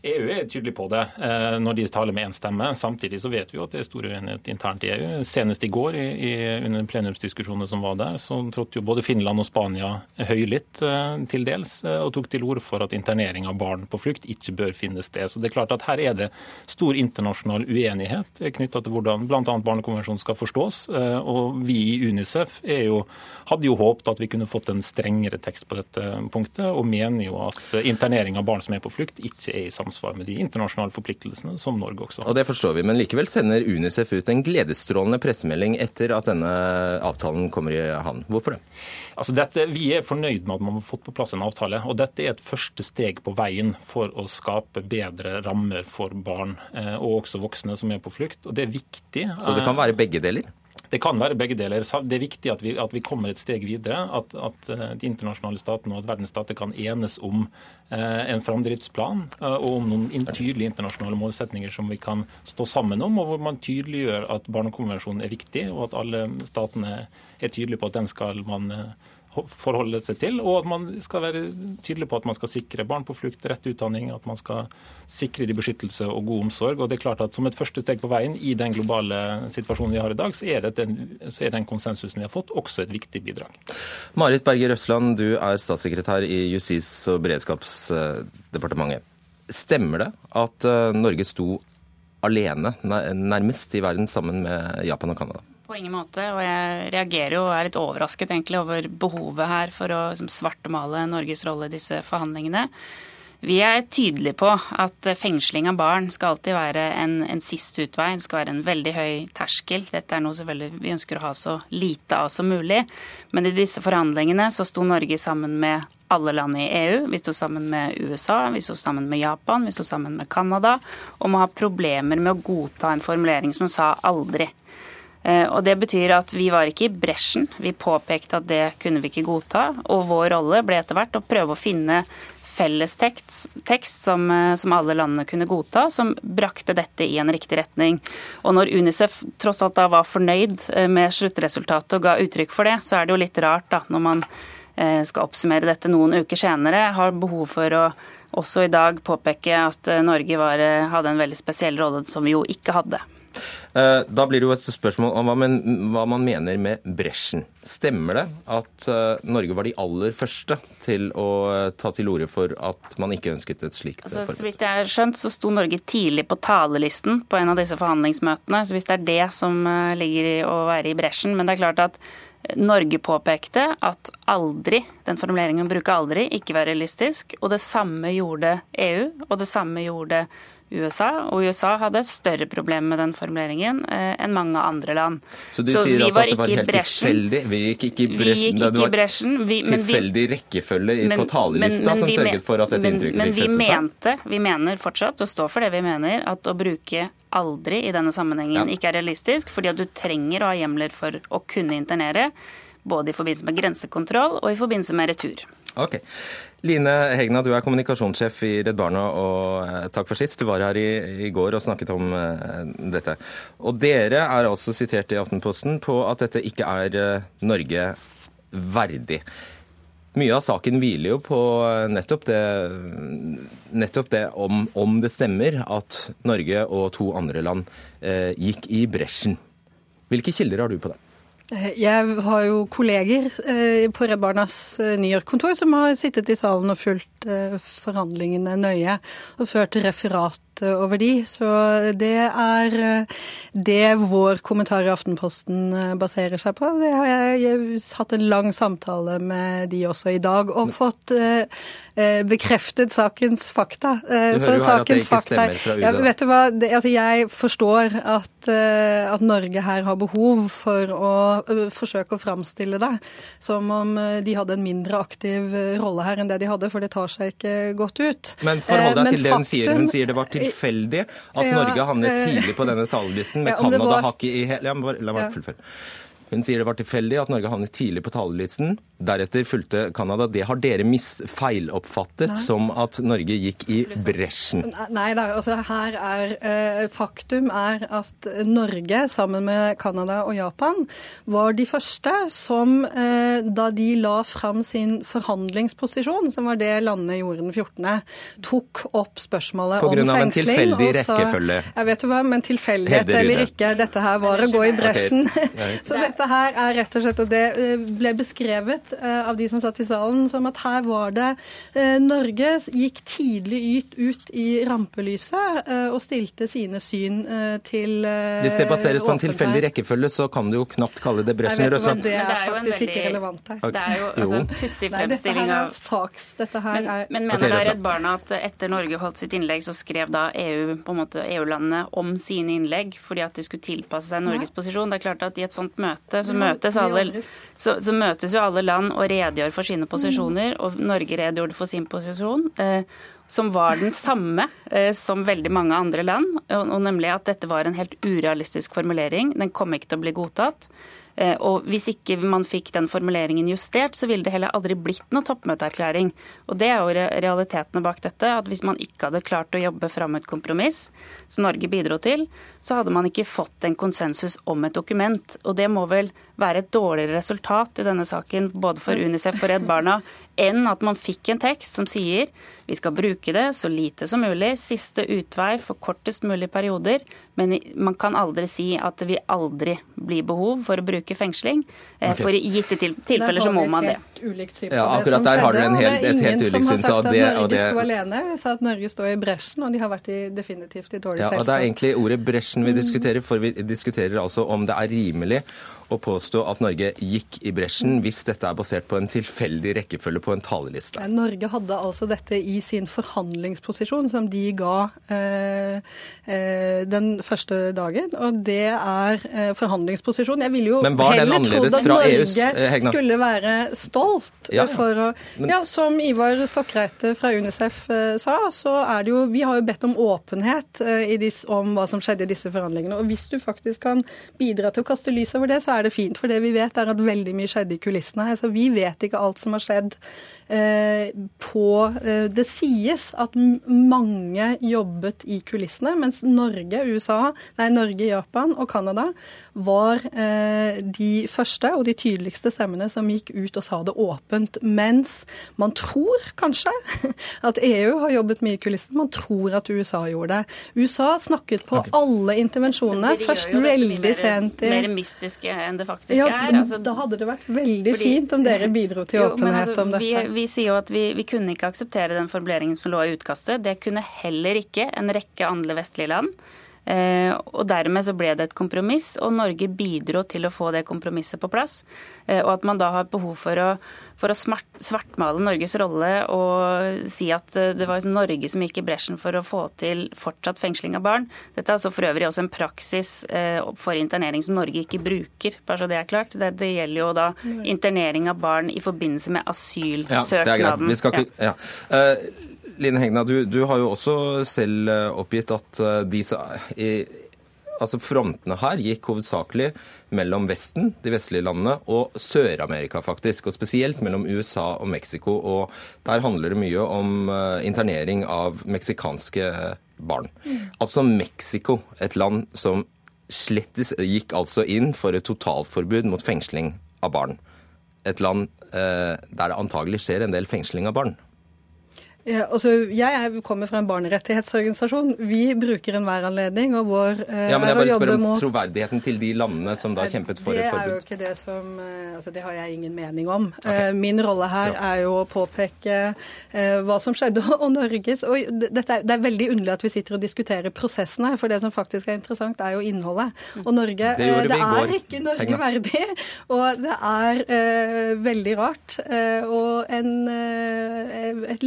EU er tydelig på det eh, når de taler med én stemme. Samtidig så vet vi jo at det er stor uenighet internt i EU. Senest i går i, under plenumsdiskusjonene som var der, så trådte jo både Finland og Spania høylytt eh, til dels eh, og tok til orde for at internering av barn på flukt ikke bør finne sted. Så det er klart at her er det stor internasjonal uenighet knytta til hvordan bl.a. barnekonvensjonen skal forstås. Og vi i Unicef jo, hadde jo håpet at vi kunne fått en strengere tekst på dette punktet, og mener jo at internering av barn som er på flukt, ikke er i samsvar samsvar med de internasjonale forpliktelsene som Norge også har. Og Det forstår vi, men likevel sender Unicef ut en gledesstrålende pressemelding etter at denne avtalen kommer i havn. Hvorfor det? Altså dette, vi er fornøyd med at man har fått på plass en avtale. og Dette er et første steg på veien for å skape bedre rammer for barn eh, og også voksne som er på flukt. og Det er viktig. Så det kan være begge deler? Det kan være begge deler. Det er viktig at vi, at vi kommer et steg videre. At, at, eh, de internasjonale statene og at verdens stater kan enes om eh, en framdriftsplan eh, og om noen tydelige internasjonale målsetninger som vi kan stå sammen om, og hvor man tydeliggjør at Barnekonvensjonen er viktig, og at alle statene er tydelige på at den skal man forholde seg til, og at man skal være tydelig på at man skal sikre barn på flukt rett utdanning, at man skal sikre de beskyttelse og god omsorg. og det er klart at Som et første steg på veien i den globale situasjonen vi har i dag, så er, den, så er den konsensusen vi har fått, også et viktig bidrag. Marit Berger Røsland, du er statssekretær i Justis- og beredskapsdepartementet. Stemmer det at eh, Norge sto alene, nærmest i verden, sammen med Japan og Canada? På ingen måte. Og jeg reagerer jo og er litt overrasket egentlig over behovet her for å liksom, svartmale Norges rolle i disse forhandlingene. Vi er tydelige på at fengsling av barn skal alltid være en, en siste utvei. Det skal være en veldig høy terskel. Dette er noe vi ønsker å ha så lite av som mulig. Men i disse forhandlingene så sto Norge sammen med alle land i EU. Vi sto sammen med USA, vi sto sammen med Japan, vi sto sammen med Canada om å ha problemer med å godta en formulering som sa 'aldri'. Eh, og Det betyr at vi var ikke i bresjen. Vi påpekte at det kunne vi ikke godta. Og vår rolle ble etter hvert å prøve å finne felles tekst, tekst som, eh, som, alle landene kunne godta, som brakte dette i en riktig retning. Og når Unicef tross alt da var fornøyd eh, med sluttresultatet og ga uttrykk for det, så er det jo litt rart da, når man skal oppsummere dette noen uker senere, har behov for å også i dag påpeke at Norge var, hadde en veldig spesiell rolle som vi jo ikke hadde. Eh, da blir det jo et spørsmål om hva man mener med bresjen. Stemmer det at eh, Norge var de aller første til å eh, ta til orde for at man ikke ønsket et slikt altså, forbud? Så vidt jeg har skjønt, så sto Norge tidlig på talerlisten på en av disse forhandlingsmøtene. Så hvis det er det som ligger i å være i bresjen. Men det er klart at Norge påpekte at aldri, den formuleringen bruker aldri, ikke var realistisk. Og det samme gjorde EU, og det samme gjorde USA, og USA hadde et større problem med den formuleringen eh, enn mange andre land. Så du så sier altså at det var helt tilfeldig? Vi gikk ikke i bresjen? Vi ikke i bresjen. Vi, tilfeldig rekkefølge men, på talerlista men, men, som sørget for at dette inntrykket fikk feste seg? Men vi mente, vi mener fortsatt, og står for det vi mener, at å bruke aldri i denne sammenhengen ja. ikke er realistisk, fordi at du trenger å ha hjemler for å kunne internere, både i forbindelse med grensekontroll og i forbindelse med retur. Ok. Line Hegna, du er kommunikasjonssjef i Redd Barna, og eh, takk for sist. Du var her i, i, går og snakket om uh, dette. Og dere er altså sitert i Aftenposten på at dette ikke er uh, Norge verdig. Mye av saken hviler jo på nettopp det, nettopp det om, om, det stemmer at Norge og to andre land uh, gikk i bresjen. Hvilke kilder har du på det? Eh, jeg har jo kolleger eh, på Redd Barnas eh, New York-kontor som har sittet i salen og fulgt forhandlingene nøye og ført referat over de. Så det er det vår kommentar i Aftenposten baserer seg på. Det har jeg hatt en lang samtale med de også i dag, og fått bekreftet sakens fakta. Du hører jo her at det ikke stemmer fra UD. Ja, vet du hva, det, altså jeg forstår at, at Norge her har behov for å forsøke å framstille det som om de hadde en mindre aktiv rolle her enn det de hadde, for det tar seg ikke godt ut. Men forhold deg til det hun sier. Hun sier det var tilfeldig at Norge havnet tidlig på denne talerlisten med Canada var... hakket i hæl. La meg fullføre. Hun sier det var tilfeldig at Norge havnet tidlig på talerlisten. Deretter fulgte Canada. Det har dere feiloppfattet som at Norge gikk i bresjen? Nei da. Altså her er eh, Faktum er at Norge sammen med Canada og Japan var de første som, eh, da de la fram sin forhandlingsposisjon, som var det landene gjorde den 14., tok opp spørsmålet om fengsling. Pga. en tilfeldig rekkefølge? Jeg vet jo hva, men tilfeldighet eller ikke, dette her var å gå i bresjen. Okay. [laughs] Så dette her er rett og slett, og det eh, ble beskrevet eh, av de som satt i salen, som at her var det eh, Norge gikk tidlig ut, i rampelyset og stilte sine syn til Hvis det baseres på en tilfeldig rekkefølge, så kan du jo knapt kalle det bresjen. Det er, faktisk veldig, ikke relevant her. Det er jo altså, pussig fremstilling av saks, dette her men, er... men mener okay, da Redd Barna at etter Norge holdt sitt innlegg, så skrev da EU på en måte EU-landene om sine innlegg fordi at de skulle tilpasse seg Norges Nei. posisjon? Det er klart at i et sånt møte så møtes, alle, så, så møtes, jo alle land og redegjør for sine posisjoner, og Norge redegjorde for sin posisjon. Eh, som var den samme eh, som veldig mange andre land, og, og nemlig at dette var en helt urealistisk formulering. Den kom ikke til å bli godtatt. Eh, og hvis ikke man fikk den formuleringen justert, så ville det heller aldri blitt noen toppmøteerklæring. Og det er jo realitetene bak dette. At hvis man ikke hadde klart å jobbe fram et kompromiss, som Norge bidro til, så hadde man ikke fått en konsensus om et dokument. Og det må vel være et dårligere resultat i denne saken, både for Unicef og Redd Barna, enn at man fikk en tekst som sier vi skal bruke det så lite som mulig, siste utvei for kortest mulig perioder. Men man kan aldri si at det vil aldri bli behov for å bruke fengsling. Eh, okay. For i gitte tilfeller så må man det. Ja, akkurat der har dere helt, et helt ulikt syn. Så det, Norge det... Sto alene. Vi sa at Norge står i bresjen, og de har vært i definitivt i dårlig ja, selskap. Og Det er egentlig ordet bresjen vi diskuterer, for vi diskuterer altså om det er rimelig å påstå at Norge gikk i bresjen hvis dette er basert på en tilfeldig rekkefølge på en taleliste. Norge hadde altså dette i sin forhandlingsposisjon, som de ga eh, eh, den første dagen. Og det er eh, forhandlingsposisjon. Jeg ville jo heller trodd at Norge EUs, eh, skulle være stolt alt Ja, å Men- Ja, som Ivar Stokkreite fra Unicef eh, sa, så er det jo Vi har jo bedt om åpenhet eh, i dis, om hva som skjedde i disse forhandlingene. Og hvis du faktisk kan bidra til å kaste lys over det, så er det fint. For det vi vet, er at veldig mye skjedde i kulissene. Altså, vi vet ikke alt som har skjedd eh, på eh, Det sies at mange jobbet i kulissene, mens Norge, USA, nei, Norge, Japan og Canada var eh, de første og de tydeligste stemmene som gikk ut og sa det åpent. Mens man tror kanskje [laughs] at EU har jobbet mye i kulissene. Man tror at USA gjorde det. USA snakket på alle intervensjonene, De først veldig mer- sent i Mer mystiske enn det faktisk ja, er. Altså, Da hadde det vært veldig fordi- fint om dere bidro til [laughs] Jo, åpenhet altså, om vi, dette. vi sier jo at vi, vi kunne ikke akseptere den formuleringen som lå i utkastet. Det kunne heller ikke en rekke andre vestlige land. Eh, og Dermed så ble det et kompromiss, og Norge bidro til å få det kompromisset på plass. Eh, og at man da har behov for å, for å smart, svartmale Norges rolle og si at eh, det var Norge som gikk i bresjen for å få til fortsatt fengsling av barn. Dette er altså for øvrig også en praksis for internering som Norge ikke bruker, bare så det er klart. Det, det gjelder jo da internering av barn i forbindelse med Ja, det er greit. Vi skal ikke, ja. Eh, Line Hegna, du, du har jo også selv eh, oppgitt at eh, de altså frontene her gikk hovedsakelig mellom Vesten, de vestlige landene, og Sør-Amerika, faktisk. Og spesielt mellom USA og Mexico. Og der handler det mye om eh, internering av meksikanske barn. Altså Mexico, et land som slettes gikk altså inn for et totalforbud mot fengsling av barn. Et land eh, der det antagelig skjer en del fengsling av barn. Ja, altså, jeg er- kommer fra en barnerettighetsorganisasjon. Vi bruker enhver anledning, og vår eh, Ja, men jeg er å bare spør om mot troverdigheten til de landene som da kjempet for det et er jo ikke det som eh, Altså, det har jeg ingen mening om. Eh, Min rolle her er jo å påpeke eh, hva som skjedde, [laughs] og Norges Og det- dette er, det er veldig underlig at vi sitter og diskuterer prosessen her, for det som faktisk er interessant, er jo innholdet. Og Norge Det eh, går, er ikke Norge verdig, [laughs] og det er eh, veldig rart. Eh, og en, et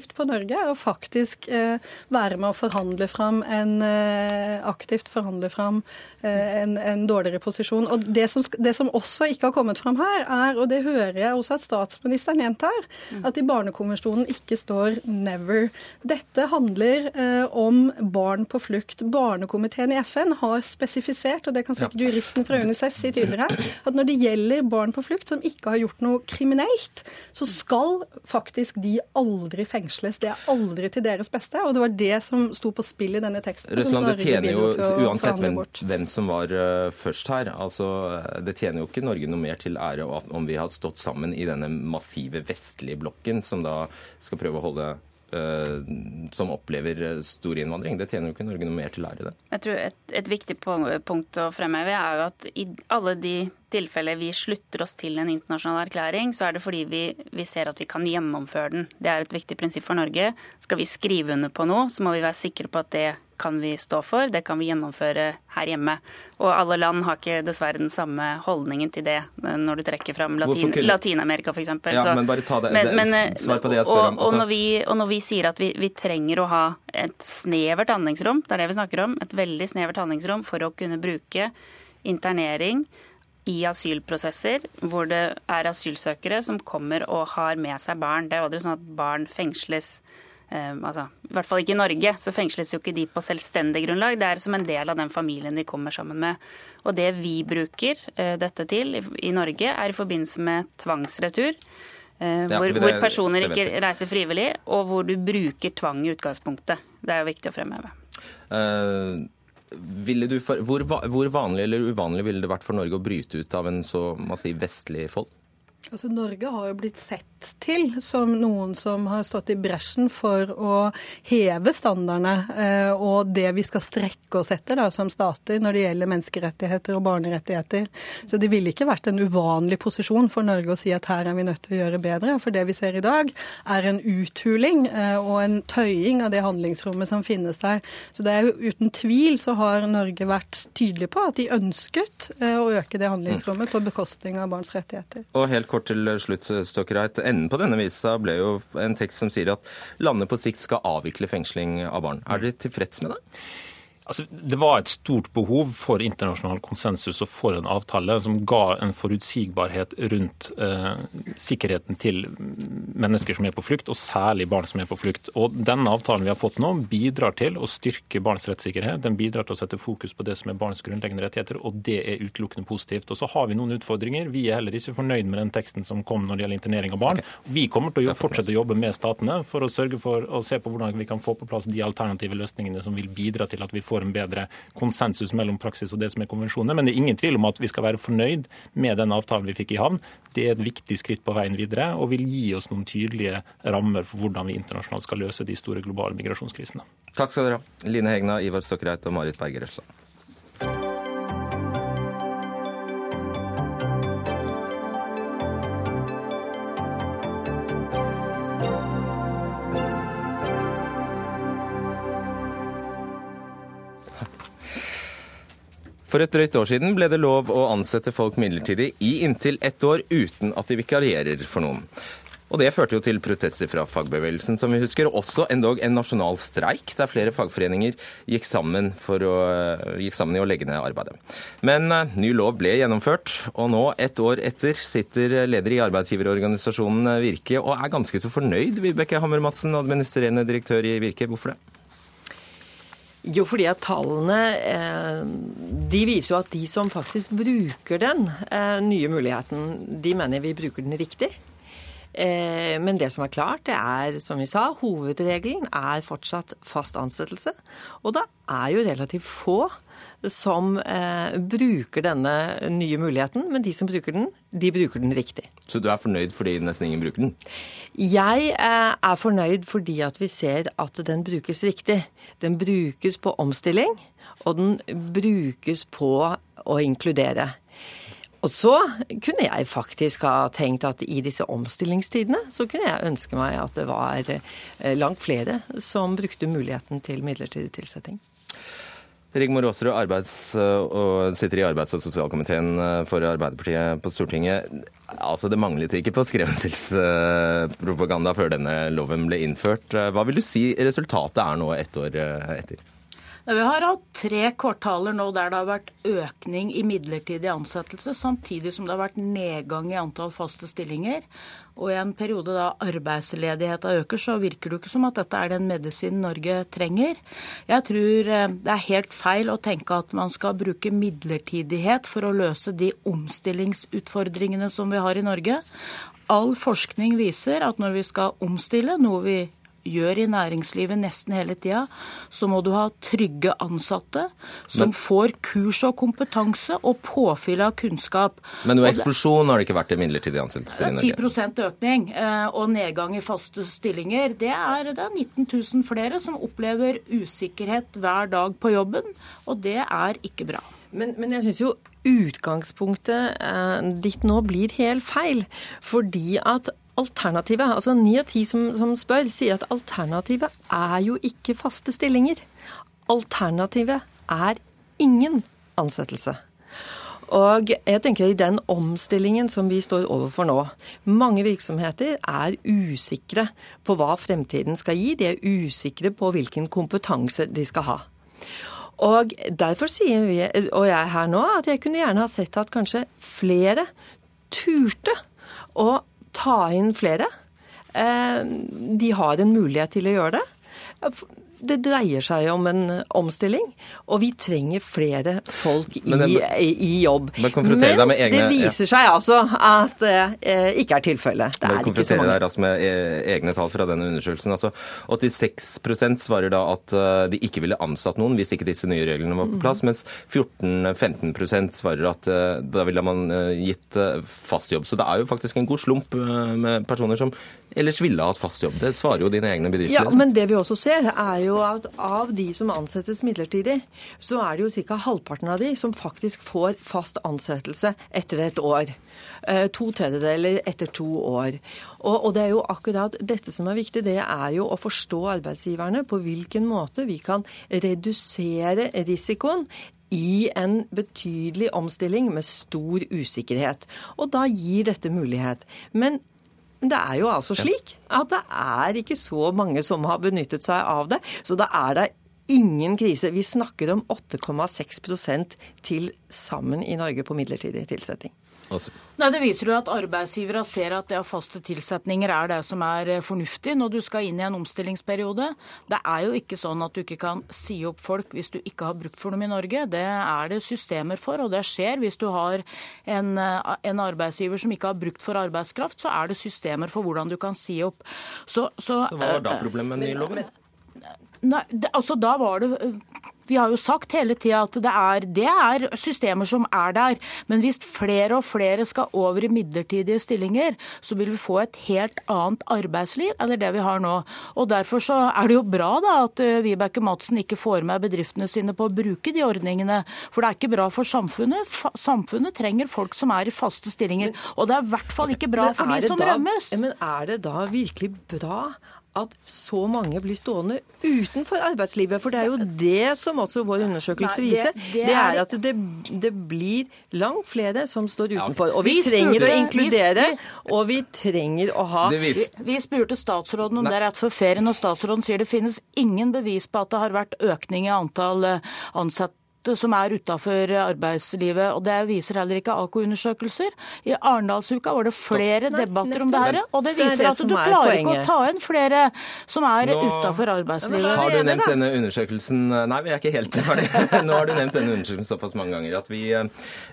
linjeskift på Norge er å faktisk eh, være med å forhandle fram en eh, aktivt forhandle fram eh, en, en dårligere posisjon. Og det som, det som også ikke har kommet fram her, er, og det hører jeg også at statsministeren gjentar, at i barnekonvensjonen ikke står 'never'. Dette handler om barn på flukt. Barnekomiteen i FN har spesifisert, og det kan sikkert juristen fra UNICEF si tydeligere, at når det gjelder barn på flukt som ikke har gjort noe kriminelt, så skal faktisk de aldri fengsles. Det er aldri til deres beste, og det var det som sto på spill i denne teksten. Russland, det tjener jo, uansett hvem, hvem som var eh, først her, altså eh, det tjener jo ikke Norge noe mer til ære om vi har stått sammen i denne massive vestlige blokken som da skal prøve å holde som opplever eh, stor innvandring. Det tjener jo ikke Norge noe mer til ære, det. Jeg tror et, et viktig punkt å fremheve er jo at i alle de tilfeller vi slutter oss til en internasjonal erklæring, så er det fordi vi, vi ser at vi kan gjennomføre den. Det er et viktig prinsipp for Norge. Skal vi skrive under på noe, så må vi være sikre på at det kan vi stå for, det kan vi gjennomføre her hjemme. Og alle land har ikke dessverre den samme holdningen til det eh, når du trekker fram Latin, Latin-Amerika f.eks. Ja, men bare ta det- det- eh, svar på det jeg spør om, Og, og, altså. når vi, og når vi sier at vi, vi trenger å ha et snevert handlingsrom, det er det vi snakker om, et veldig snevert handlingsrom for å kunne bruke internering i asylprosesser hvor det er asylsøkere som kommer og har med seg barn. Det er jo aldri sånn at barn fengsles altså, I hvert fall ikke i Norge, så fengsles jo ikke de på selvstendig grunnlag. Det er som en del av den familien de kommer sammen med. Og det vi bruker eh, dette til i, Norge, er i forbindelse med tvangsretur. eh, Ja, hvor, det- hvor personer ikke reiser frivillig, og hvor du bruker tvang i utgangspunktet. Det er jo viktig å fremheve. Uh, ville du for, hvor, hvor vanlig eller uvanlig ville det vært for Norge å bryte ut av en så massiv vestlig fold? Altså, Norge har jo blitt sett til som noen som har stått i bresjen for å heve standardene eh, og det vi skal strekke oss etter da, som stater når det gjelder menneskerettigheter og barnerettigheter. Så det ville ikke vært en uvanlig posisjon for Norge å si at her er vi nødt til å gjøre bedre. For det vi ser i dag, er en uthuling eh, og en tøying av det handlingsrommet som finnes der. Så det er jo uten tvil så har Norge vært tydelig på at de ønsket eh, å øke det handlingsrommet på bekostning av barns rettigheter. Og helt kort til slutt, Stokkereit. Enden på denne visa ble jo en tekst som sier at landet på sikt skal avvikle fengsling av barn. Er dere tilfreds med det? Altså, det var et stort behov for internasjonal konsensus og for en avtale som ga en forutsigbarhet rundt eh, sikkerheten til mennesker som er på flukt, og særlig barn som er på flukt. Og Denne avtalen vi har fått nå, bidrar til å styrke barns rettssikkerhet. Den bidrar til å sette fokus på det som er barns grunnleggende rettigheter, og det er utelukkende positivt. Og Så har vi noen utfordringer. Vi er heller ikke fornøyd med den teksten som kom når det gjelder internering av barn. Vi kommer til å fortsette å jobbe med statene for å sørge for å se på hvordan vi kan få på plass de alternative løsningene som vil bidra til at vi får en bedre konsensus mellom praksis og det som er konvensjonene. Men det er ingen tvil om at vi skal være fornøyd med den avtalen vi fikk i havn. Det er et viktig skritt på veien videre og vil gi oss noen tydelige rammer for hvordan vi internasjonalt skal løse de store globale migrasjonskrisene. Takk skal dere ha. Line Hegna, Ivar Stokkereit og Marit Berger Røsland. For et drøyt år siden ble det lov å ansette folk midlertidig i inntil ett år uten at de vikarierer for noen. Og Det førte jo til protester fra fagbevegelsen, som vi husker, og også endog en nasjonal streik, der flere fagforeninger gikk sammen, å, gikk sammen, i å legge ned arbeidet. Men uh, ny lov ble gjennomført, og nå, ett år etter, sitter leder i arbeidsgiverorganisasjonen Virke og er ganske så fornøyd, Vibeke Hammer-Madsen, administrerende direktør i Virke. Hvorfor det? Jo, fordi at tallene eh, de viser jo at de som faktisk bruker den eh, nye muligheten, de mener vi bruker den riktig. Eh, men det som er klart, det er som vi sa, hovedregelen er fortsatt fast ansettelse. Og da er jo relativt få som eh, bruker denne nye muligheten, men de som bruker den, de bruker den riktig. Så du er fornøyd fordi nesten ingen bruker den? Jeg eh, er fornøyd fordi at vi ser at den brukes riktig. Den brukes på omstilling, og den brukes på å inkludere. Og så kunne jeg faktisk ha tenkt at i disse omstillingstidene så kunne jeg ønske meg at det var eh, langt flere som brukte muligheten til midlertidig tilsetting. Rigmor Aasrud og sitter i arbeids- og sosialkomiteen eh, for Arbeiderpartiet på Stortinget. Altså, Det manglet ikke på skremselspropaganda før denne loven ble innført. Hva vil du si resultatet er nå ett år eh, etter? Vi har hatt tre kvartaler nå der det har vært økning i midlertidig ansettelse, samtidig som det har vært nedgang i antall faste stillinger. Og i en periode da arbeidsledigheta øker, så virker det ikke som at dette er den medisinen Norge trenger. Jeg tror eh, det er helt feil å tenke at man skal bruke midlertidighet for å løse de omstillingsutfordringene som vi har i Norge. All forskning viser at når vi skal omstille, noe vi gjør i næringslivet nesten hele tida, så må du ha trygge ansatte som men, får kurs og kompetanse og påfyll av kunnskap. Men noe eksplosjon har det ikke vært i midlertidige ansettelser i Norge? 10% økning eh, og nedgang i faste stillinger. Det er, det er 19 000 flere som opplever usikkerhet hver dag på jobben, og det er ikke bra. Men, men jeg syns jo utgangspunktet eh, ditt nå blir helt feil. Fordi at alternativet, altså ni av ti som, som spør, sier at alternativet er jo ikke faste stillinger. Alternativet er ingen ansettelse. Og jeg tenker i den omstillingen som vi står overfor nå Mange virksomheter er usikre på hva fremtiden skal gi. De er usikre på hvilken kompetanse de skal ha. Og derfor sier vi, og jeg her nå, at jeg kunne gjerne ha sett at kanskje flere turte å ta inn flere. Eh, de har en mulighet til å gjøre det. Det dreier seg om en omstilling, og vi trenger flere folk i, men, i, i jobb. Men, egne, det viser ja. seg altså at det eh, ikke er tilfellet. Det er ikke så mange. deg raskt med eh, egne tall fra denne undersøkelsen. Altså, 86 svarer da at de ikke ville ansatt noen hvis ikke disse nye reglene var på mhm. plass, mens 14-15 svarer at da ville man gitt fast jobb. Så det er jo faktisk en god slump med personer som ellers ville hatt fast jobb. Det svarer jo dine egne bedriftsledere. Ja, men det vi også ser, er jo at av de som ansettes midlertidig, så er det jo ca. halvparten av de som faktisk får fast ansettelse etter et år. Eh, to tredjedeler etter to år. Og, og, det er jo akkurat dette som er viktig. Det er jo å forstå arbeidsgiverne på hvilken måte vi kan redusere risikoen i en betydelig omstilling med stor usikkerhet. Og da gir dette mulighet. Men det er jo altså slik at det er ikke så mange som har benyttet seg av det. Så da er det ingen krise. Vi snakker om 8,6% til sammen i Norge på midlertidig tilsetting. Nei, Det viser jo at arbeidsgivere ser at det å faste tilsetninger er det som er eh, fornuftig når du skal inn i en omstillingsperiode. Det er jo ikke sånn at du ikke kan si opp folk hvis du ikke har brukt for dem i Norge. Det er det systemer for, og det skjer. Hvis du har en, eh, en arbeidsgiver som ikke har brukt for arbeidskraft, så er det systemer for hvordan du kan si opp. Så, så, så hva var da problemet med den nye loven? Nei, det, altså da var det vi har jo sagt hele tida at det er, det er, systemer som er der. Men hvis flere og flere skal over i midlertidige stillinger, så vil vi få et helt annet arbeidsliv enn det vi har nå. Og Derfor så er det jo bra da at eh, Vibeke Madsen ikke får med bedriftene sine på å bruke de ordningene. For det er ikke bra for samfunnet. Samfunnet trenger folk som er i faste stillinger. Og det er i hvert fall ikke bra for de som da, rømmes. Men er det da virkelig bra at så mange blir stående utenfor arbeidslivet. For det er jo det som også vår undersøkelse viser. Det, er at det, det, blir langt flere som står utenfor. Og vi, trenger å inkludere, og vi trenger å ha vi, vi, spurte statsråden om det rett før ferien, og statsråden sier det finnes ingen bevis på at det har vært økning i antall eh, ansatte som er utafor arbeidslivet. og Det viser heller ikke AKO-undersøkelser. I Arendalsuka var det flere Nei, debatter om det her, og det viser det at du klarer poenget. ikke å ta inn flere som er utafor arbeidslivet. Har du nevnt denne undersøkelsen Nei, vi er ikke helt [laughs] ferdig. Nå har du nevnt denne undersøkelsen såpass mange ganger at vi, eh,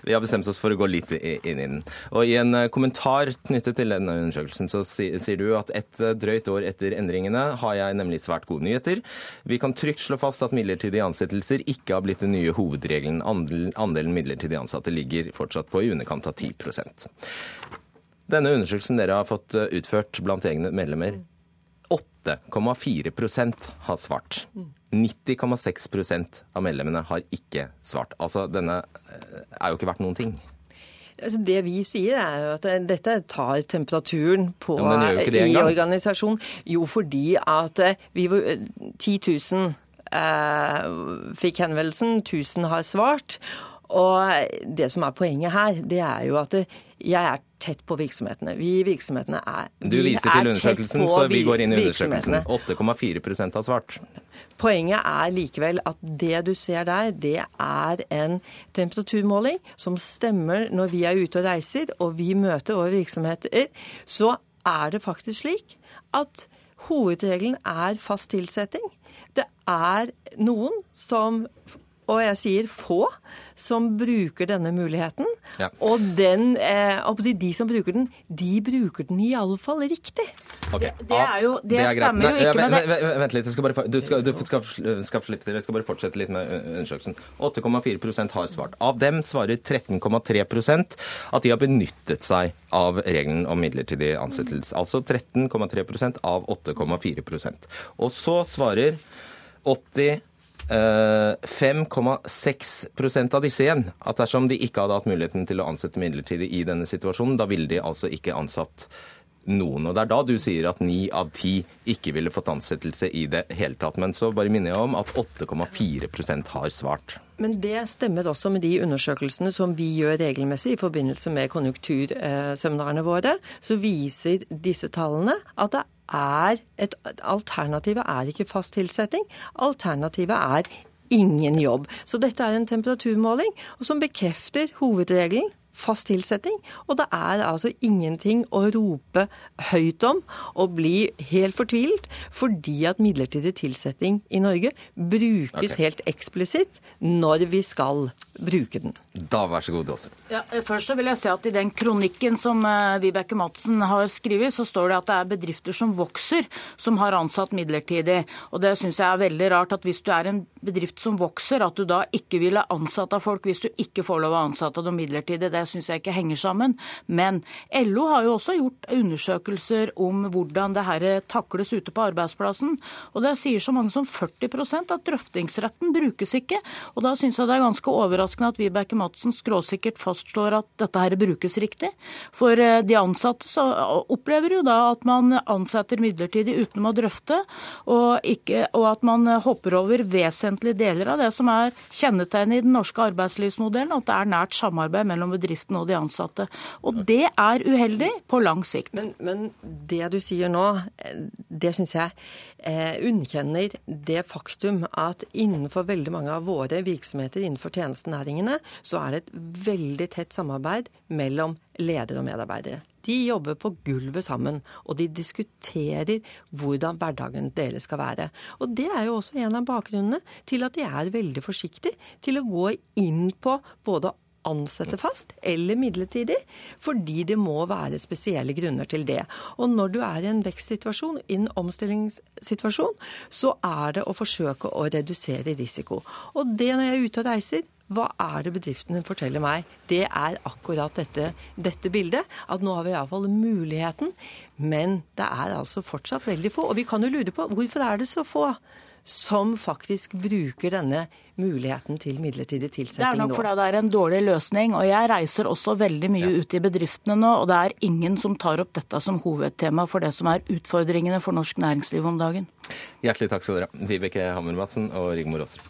vi har bestemt oss for å gå litt inn i den. Og I en eh, kommentar knyttet til denne undersøkelsen så sier du at et eh, drøyt år etter endringene har jeg nemlig svært gode nyheter. Vi kan trygt slå fast at midlertidige ansettelser ikke har blitt det nye hovedregelen. Andelen midlertidig ansatte ligger fortsatt på i underkant av 10 Denne undersøkelsen dere har fått eh, utført blant egne medlemmer, 8,4% har svart. 90,6% av medlemmene har ikke svart. Altså, denne eh, er jo ikke verdt noen ting. Altså det vi sier, er jo at dette tar temperaturen på, ja, i organisasjonen. Jo, fordi at eh, vi 10 000 eh, fikk henvendelsen, 1000 har svart. Og det som er poenget her, det er jo at jeg er tett på virksomhetene. Vi i virksomhetene er Du viser til undersøkelsen, så vi går inn i undersøkelsen. 8,4% har svart. Poenget er likevel at det du ser der, det er en temperaturmåling som stemmer når vi er ute og reiser og vi møter våre virksomheter. Så er det faktisk slik at hovedregelen er fast tilsetting. Det er noen som og jeg sier få, som bruker denne muligheten. Ja. Og den, eh, de som bruker den, de bruker den iallfall riktig. Okay. Det, det, er jo, det, det er stemmer jo ikke med det. Vent litt, skal bare, du, skal, du skal, skal, slippe til. Jeg skal bare fortsette litt med undersøkelsen. 8,4% har svart. Av dem svarer 13,3% at de har benyttet seg av regelen om midlertidig ansettelse. Altså 13,3% av 8,4% Og så svarer 80 5,6 eh, av disse igjen at dersom de ikke hadde hatt muligheten til å ansette midlertidig i denne situasjonen, da ville de altså ikke ansatt noen. Og Det er da du sier at ni av ti ikke ville fått ansettelse i det hele tatt. Men så bare minner jeg om at 8,4% har svart. Men det stemmer også med de undersøkelsene som vi gjør regelmessig i forbindelse med konjunkturseminarene våre. Så viser disse tallene at det er et Alternativet er ikke fast tilsetting. Alternativet er ingen jobb. Så dette er en temperaturmåling som bekrefter hovedregelen fast tilsetting. Og det er altså ingenting å rope høyt om og bli helt fortvilt, fordi at midlertidig tilsetting i Norge brukes okay. helt eksplisitt når vi skal bruke den. Da vær så god, Åse. Ja, først vil jeg si at I den kronikken som uh, Vibeke Madsen har skrevet, så står det at det er bedrifter som vokser, som har ansatt midlertidig. Og Det syns jeg er veldig rart at hvis du er en bedrift som vokser, at du da ikke ville ansatt av folk hvis du ikke får lov å ansette dem midlertidig. Det syns jeg ikke henger sammen. Men LO har jo også gjort undersøkelser om hvordan det her takles ute på arbeidsplassen. Og det sier så mange som 40% at drøftingsretten brukes ikke. Og da syns jeg det er ganske overraskende at Vibeke Madsen skråsikkert fastslår at dette her brukes riktig. For eh, de ansatte så opplever jo da at man ansetter midlertidig uten å drøfte, og, ikke, og at man hopper over vesentlige deler av det som er kjennetegnet i den norske arbeidslivsmodellen, at det er nært samarbeid mellom bedriften og de ansatte. Og det er uheldig på lang sikt. Men, men det du sier nå, det syns jeg eh, underkjenner det faktum at innenfor veldig mange av våre virksomheter innenfor tjenestenæringene, så er det et veldig tett samarbeid mellom ledere og medarbeidere. De jobber på gulvet sammen, og de diskuterer hvordan hverdagen deres skal være. Og Det er jo også en av bakgrunnene til at de er veldig forsiktige til å gå inn på både ansette fast eller midlertidig, fordi det må være spesielle grunner til det. Og når du er i en vekstsituasjon, i en omstillingssituasjon, så er det å forsøke å redusere risiko. Og det når jeg er ute og reiser, hva er det bedriftene forteller meg? Det er akkurat dette, dette bildet. At nå har vi iallfall muligheten, men det er altså fortsatt veldig få. Og vi kan jo lure på hvorfor er det så få? Som faktisk bruker denne muligheten til midlertidig tilsetting nå. Det er nok fordi det er en dårlig løsning. og Jeg reiser også veldig mye ja. ut i bedriftene nå, og det er ingen som tar opp dette som hovedtema for det som er utfordringene for norsk næringsliv om dagen. Hjertelig takk skal dere ha, Vibeke Hammer-Madsen og Rigmor Aasrud.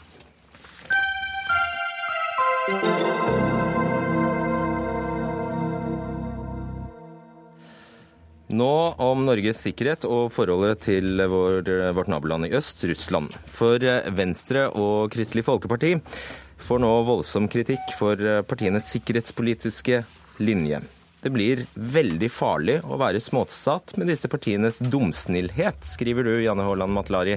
Nå om Norges sikkerhet og forholdet til vår, vårt naboland i øst, Russland. For Venstre og Kristelig Folkeparti får nå voldsom kritikk for partienes sikkerhetspolitiske linje. Det blir veldig farlig å være småsatt med disse partienes dumsnillhet, skriver du, Janne Haaland Matlari,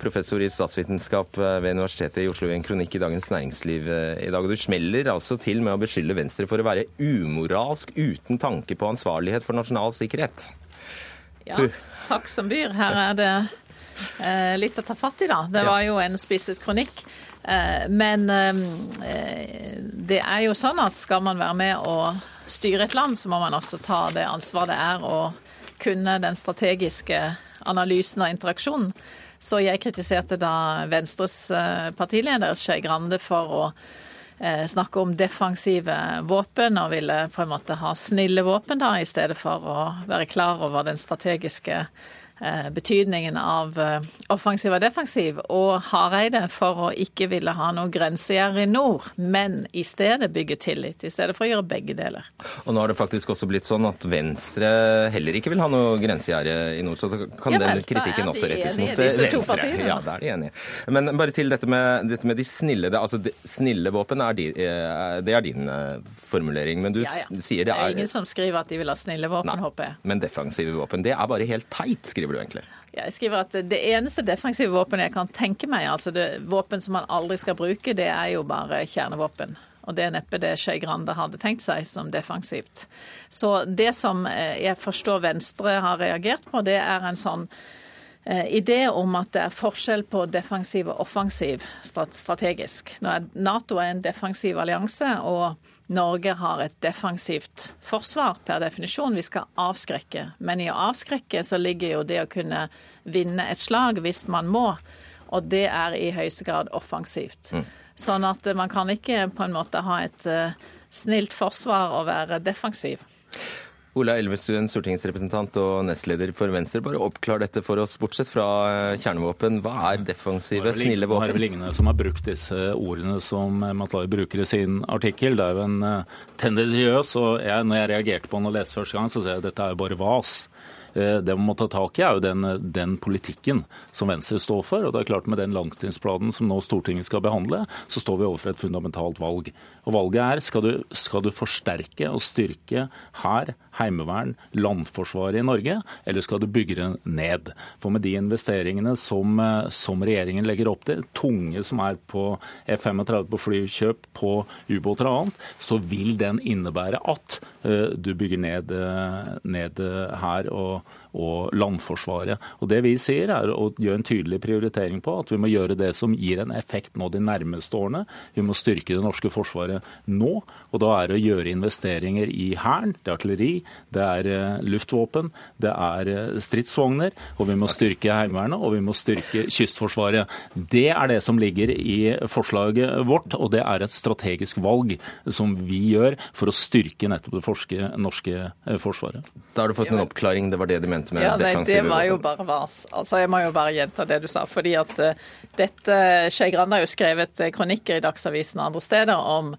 professor i statsvitenskap ved Universitetet i Oslo, i en kronikk i Dagens Næringsliv eh, i dag. Og Du smeller altså til med å beskylde Venstre for å være umoralsk uten tanke på ansvarlighet for nasjonal sikkerhet. Ja, takk som byr. Her er det eh, litt å ta fatt i, da. Det var jo en spisset kronikk. Eh, men eh, det er jo sånn at skal man være med og styre et land, så må man også ta det ansvaret det er å kunne den strategiske analysen og interaksjonen. Så jeg kritiserte da Venstres eh, partileder Skei Grande for å eh, snakke om defensive våpen, og ville på en måte ha snille våpen da, i stedet for å være klar over den strategiske betydningen av eh, offensiv og defensiv, og Hareide for å ikke ville ha noe grensegjerde i nord, men i stedet bygge tillit, i stedet for å gjøre begge deler. Og nå har det faktisk også blitt sånn at Venstre heller ikke vil ha noe grensegjerde i nord, så kan ja, vel, den kritikken også rettes mot eh, Venstre. Ja, da er de enige. Men bare til dette med, dette med de snille altså de snille våpen, er de, det er din formulering, men du ja, ja. sier det er Det er ingen som skriver at de vil ha snille våpen, Nei, håper jeg. Men defensive våpen, det er bare helt teit, skriver skriver du egentlig? Jeg skriver at det eneste defensive våpenet jeg kan tenke meg, altså det våpen som man aldri skal bruke, det er jo bare kjernevåpen. Og det er neppe det Skei Grande hadde tenkt seg som defensivt. Så det som eh, jeg forstår Venstre har reagert på, det er en sånn eh, idé om at det er forskjell på defensiv og offensiv strategisk. Nato er en defensiv allianse, og Norge har et defensivt forsvar per definisjon. Vi skal avskrekke. Men i å avskrekke så ligger jo det å kunne vinne et slag hvis man må. Og det er i høyeste grad offensivt. Mm. Sånn at man kan ikke på en måte ha et uh, snilt forsvar og være defensiv. Ola Elvestuen, stortingsrepresentant og nestleder for Venstre. Bare oppklar dette for oss, bortsett fra eh, kjernevåpen. Hva er defensive, snille våpen? Det er vel ingen som har brukt disse ordene som Matlai bruker i sin artikkel. Det er jo en eh, tendensiøs, og jeg, når jeg reagerte på den og leste første gang, så ser jeg at dette er jo bare vas. Eh, det man må ta tak i, er jo den, den, politikken som Venstre står for. og det er klart Med den langtidsplanen som nå Stortinget skal behandle, så står vi overfor et fundamentalt valg. Og Valget er skal du, skal du forsterke og styrke hær, heimevern, landforsvaret i Norge, eller skal du bygge det ned? For med de investeringene som, eh, som regjeringen legger opp til, tunge som er på F-35 på flykjøp, på ubåter og annet, så vil den innebære at uh, du bygger ned, ned her og, og landforsvaret. Og Det vi sier er å gjøre en tydelig prioritering på at vi må gjøre det som gir en effekt nå de nærmeste årene. Vi må styrke det norske forsvaret nå. og Da er det å gjøre investeringer i Hæren, det er artilleri, det er eh, luftvåpen, det er eh, stridsvogner. Og vi må styrke Heimevernet og vi må styrke Kystforsvaret. Det er det som ligger i forslaget vårt, og det er et strategisk valg som vi gjør for å styrke nettopp det norske eh, forsvaret. Da har du fått en oppklaring. Det var det de mente ment med ja, nei, Det var jo bare vas. Altså, Jeg må jo bare gjenta det du sa. fordi at uh, dette, Skei Grande har jo skrevet uh, kronikker i Dagsavisen og andre steder om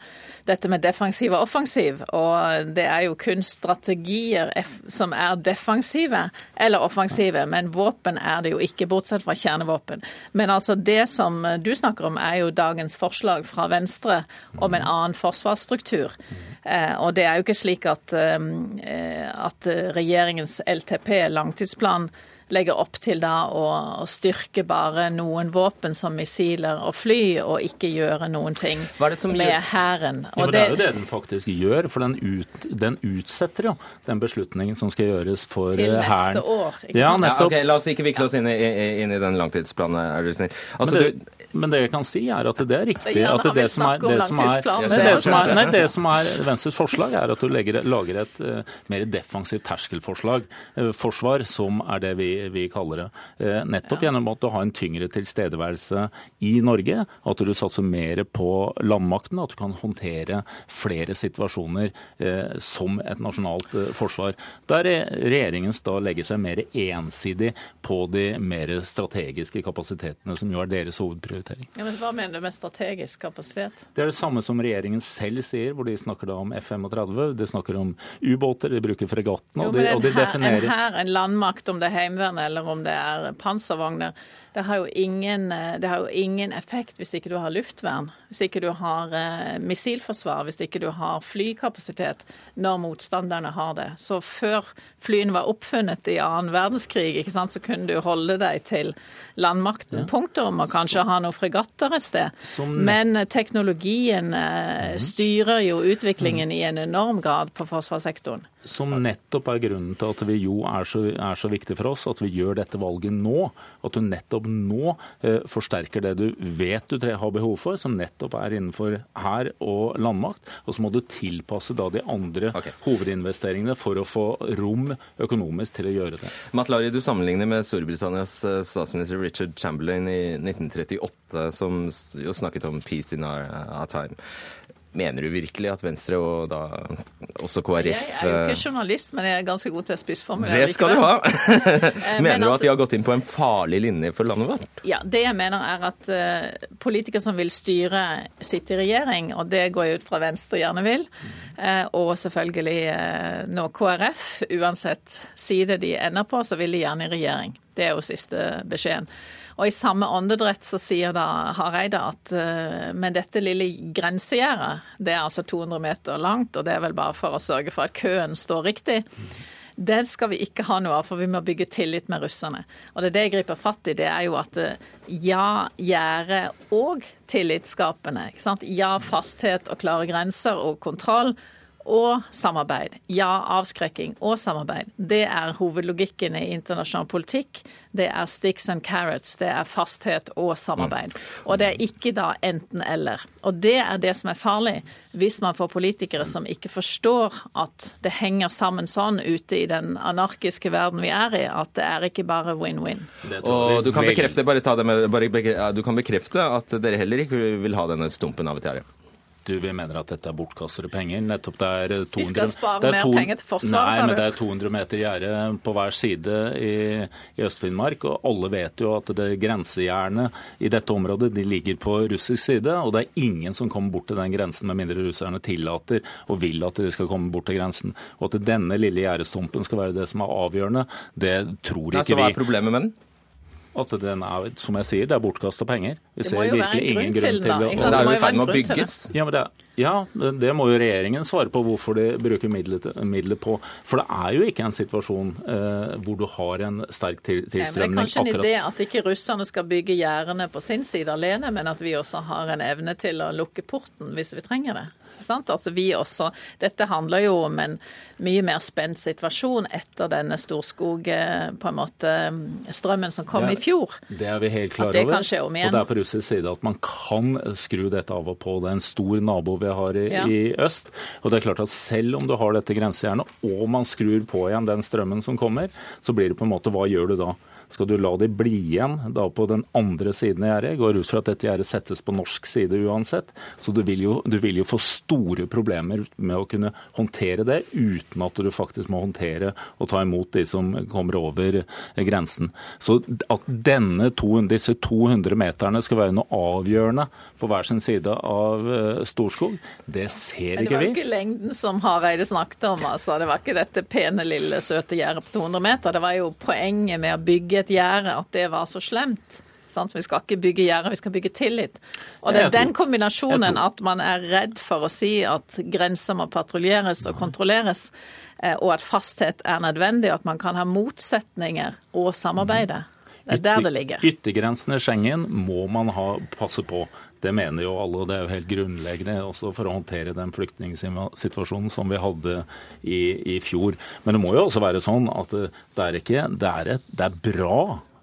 dette med defensiv og offensiv. Og det er jo kun strategier som er defensive eller offensive. Men våpen er det jo ikke, bortsett fra kjernevåpen. Men altså det som du snakker om, er jo dagens forslag fra Venstre om en annen forsvarsstruktur. Eh, og det er jo ikke slik at, eh, at regjeringens LTP, langtidsplan, legger opp til da å, å styrke bare noen våpen som missiler og fly, og ikke gjøre noen ting med hæren. Ja, det er jo det den faktisk gjør, for den, ut, den utsetter jo den beslutningen som skal gjøres for Til eh, neste herren. år, ikke Ja, sant? nettopp. Ja, okay, La oss ikke vikle oss inn i, inn i den langtidsplanen, er du snill. Altså, men, du, det, men det jeg kan si, er at det er riktig. Ja, at det som er, det som er, det det som er, nei, det som er Venstres forslag, er at du legger, lager et uh, mer defensivt terskelforslag. uh, forsvar, som er det vi, vi kaller det. Nettopp nettopp gjennom at du har en tyngre tilstedeværelse i Norge. At du satser mer på landmakten. At du kan håndtere flere situasjoner eh, som et nasjonalt eh, forsvar. Der eh, regjeringen da legger seg mer ensidig på de mer strategiske kapasitetene, som jo er deres hovedprioritering. Ja, men hva mener du med strategisk kapasitet? Det er det samme som regjeringen selv sier, hvor de snakker da om F-35. De snakker om ubåter, de bruker fregattene, og, de, og de en, hær, en hær, en landmakt, om det er eller om det er panservogner, det har, ingen, eh, det har jo ingen effekt hvis ikke du har luftvern, hvis ikke du har eh, missilforsvar, hvis ikke du har flykapasitet når motstanderne har det. Så før flyene var oppfunnet i annen verdenskrig, sant, så kunne du holde deg til landmakten, punktum, og kanskje ha noen fregatter et sted. Som- Men eh, teknologien eh, styrer jo utviklingen i en enorm grad på forsvarssektoren. som nettopp er grunnen til at vi jo er så, er så viktig for oss, at vi gjør dette valget nå. At du nettopp nå eh, forsterker det du vet du har behov for, som nettopp er innenfor hær og landmakt. Og så må du tilpasse da de andre hovedinvesteringene for å få rom økonomisk til å gjøre det. Matlari, du sammenligner med Storbritannias eh, statsminister Richard Chamberlain i 1938, som jo snakket om 'peace in our, our time'. Mener du virkelig at Venstre og da også KrF Jeg er jo ikke eh, journalist, men jeg er ganske god til å spissformulere. Det skal du ha! [laughs] men Mener du altså- at de har gått inn på en farlig linje for landet vårt? Ja, Det jeg mener er at eh, politikere som vil styre, sitter i regjering, og det går jeg ut fra Venstre gjerne vil. Eh, og selvfølgelig eh, nå KrF, uansett side de ender på, så vil de gjerne i regjering. Det er jo siste beskjeden. Og i samme åndedrett så sier da Hareide at uh, men dette lille grensegjerdet, det er altså 200 meter langt, og det er vel bare for å sørge for at køen står riktig. Det skal vi ikke ha noe av, for vi må bygge tillit med russerne. Og det er det jeg griper fatt i, det er jo at eh, ja, gjerde og tillitsskapende. Ja, fasthet og klare grenser og kontroll. Og samarbeid. Ja, avskrekking og samarbeid. Det er hovedlogikken i internasjonal politikk. Det er sticks and carrots. Det er fasthet og samarbeid. Og det er ikke da enten-eller. Og det er det som er farlig, hvis man får politikere som ikke forstår at det henger sammen sånn ute i den anarkiske verden vi er i, at det er ikke bare win-win. Og du kan bekrefte, bare ta det med, bare du kan bekrefte at dere heller ikke vil ha denne stumpen av et? Du, Vi mener at dette er bortkastede penger. Nettopp det er 200, Vi skal spare det er mer to- penger til forsvar, Nei, sa men det er 200 meter gjerde på hver side i, i Øst-Finnmark. Og alle vet jo at det grensejernet i dette området de ligger på russisk side. Og det er ingen som kommer bort til den grensen med mindre russerne tillater og vil at de skal komme bort til grensen. Og at denne lille gjerdestumpen skal være det som er avgjørende, det tror Nei, ikke så hva er problemet med den? At den er, som jeg sier, det er bortkasta penger. Vi Det ser virkelig en ingen grunn til å sant? Det må jo være en grunn til det. Ja, men det, ja, det må jo regjeringen svare på hvorfor de bruker midler, midler på. For det er jo ikke en situasjon eh, hvor du har en sterk til, Nei, men det er kanskje en idé at ikke russerne skal bygge gjerdene på sin side alene, men at vi også har en evne til å lukke porten hvis vi trenger det. Sant? Altså vi også, Dette handler jo om en mye mer spent situasjon etter denne Storskog, eh, på en måte, strømmen som kom er, i fjor. Det er vi helt klare klar det over. kan skje om. Og det er på russisk side at man kan skru dette av og på. Det er en stor nabo vi har i, Ja. i øst. Og det er klart at selv om du har dette grensejernet, og man skrur på igjen den strømmen som kommer, så blir det på en måte hva gjør du da? Skal du la de bli igjen da på den andre siden av gjerdet? Går ut fra at dette gjerdet settes på norsk side uansett. Så du vil, jo, du vil jo få store problemer med å kunne håndtere det uten at du faktisk må håndtere og ta imot de som kommer over grensen. Så at denne to, disse 200 meterne skal være noe avgjørende på hver sin side av eh, Storskog, det ser ikke vi. Det var jo ikke lengden som Hareide snakket om. altså. Det var ikke dette pene, lille, søte gjerdet på 200 meter. Det var jo poenget med å bygge et gjerde at det var så slemt. Sant? Vi skal ikke bygge gjerde, vi skal bygge tillit. Og det er den kombinasjonen at man er redd for å si at grenser må patruljeres og kontrolleres, eh, og at fasthet er nødvendig, at man kan ha motsetninger og samarbeide. Det er der det ligger. Yttergrensene i Schengen må man ha, passe på. Det mener jo alle, og det er jo helt grunnleggende også for å håndtere den flyktningsituasjonen som vi hadde i, i, fjor. Men det må jo også være sånn at det er, ikke, det er, et, det er bra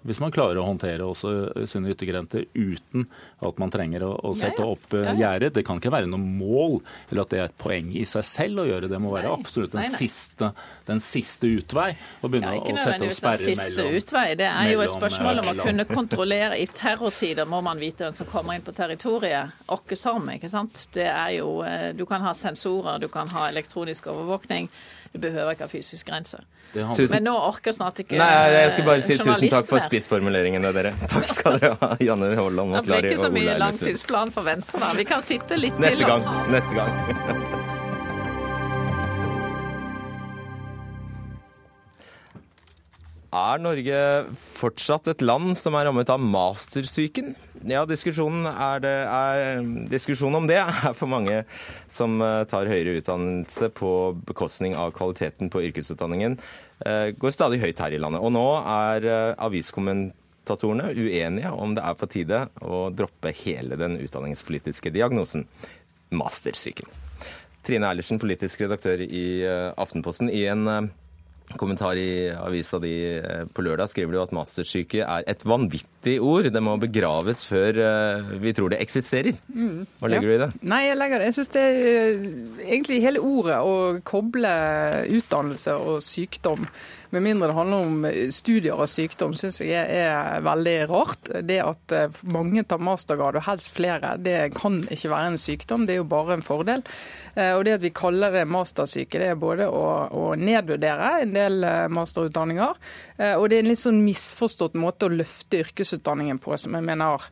hvis man klarer å håndtere også sine yttergrenser uten at man trenger å, å sette ja, ja. opp uh, gjerdet. Det kan ikke være noe mål eller at det er et poeng i seg selv å gjøre det. må være absolutt den, nei, nei. Siste, den, Siste, utvei å begynne ja, å sette opp sperre mellom siste utvei. Det er jo et spørsmål om å kunne kontrollere. I terrortider må man vite hvem som kommer inn på territoriet. Åkke som, ikke sant. Det er jo, eh, du kan ha sensorer, du kan ha elektronisk overvåkning. Du behøver ikke ha fysisk grense. Men nå orker snart ikke Nei, Jeg skulle bare si tusen takk for spissformuleringene, dere. Takk skal dere ha, Janne Holland og Klari. Det ble ikke så mye langtidsplan for Venstre, da. Vi kan sitte litt Neste til. Gang. Neste gang. [laughs] Er Norge fortsatt et land som er rammet av mastersyken? Ja, diskusjonen, det, er, diskusjonen, om det er for mange som eh, tar høyere utdannelse på bekostning av kvaliteten på yrkesutdanningen, eh, går stadig høyt her i landet. Og nå er eh, aviskommentatorene uenige om det er på tide å droppe hele den utdanningspolitiske diagnosen mastersyken. Trine Eilertsen, politisk redaktør i Aftenposten. I en kommentar i avisa di eh, på lørdag skriver du at mastersyke er et vanvittig ord. Det må begraves før eh, vi tror det eksisterer. Mm, Hva legger ja. du i det? Nei, Jeg legger det. Jeg syns det eh, egentlig hele ordet å koble utdannelse og sykdom med mindre det handler om studier og sykdom, syns jeg er veldig rart. Det at mange tar mastergrad, og helst flere, det kan ikke være en sykdom, det er jo bare en fordel. Og det at vi kaller det mastersyke, det er både å, å nedvurdere en del eh, masterutdanninger. Eh, og det er en litt sånn misforstått måte å løfte yrkesutdanningen på, som jeg mener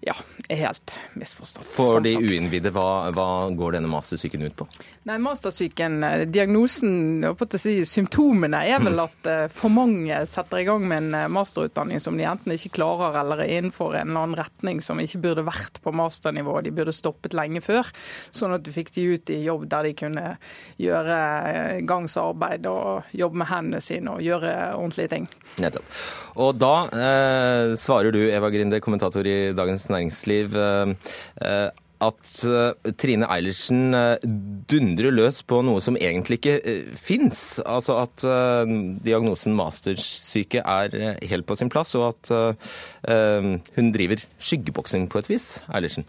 ja, er helt misforstått. For de uinnvidde, hva, hva, går denne mastersyken ut på? Nei, Mastersyken, eh, diagnosen, si, symptomene er vel [laughs] at eh, for mange setter i gang med en eh, masterutdanning som de enten ikke klarer eller er innenfor en eller annen retning som ikke burde vært på masternivå. De burde stoppet lenge før, sånn at du fikk de ut i jobb der de kunne gjøre gangsarbeid og jobbe med hendene sine og gjøre ordentlige ting. Nettopp. Og da eh, svarer du, Eva Grinde, kommentator i Dagens Næringsliv eh, eh, at eh, Trine Eilertsen dundrer løs på noe som egentlig ikke fins. Altså at diagnosen mastersyke er helt på sin plass, og at hun driver skyggeboksing på et vis. Eilertsen?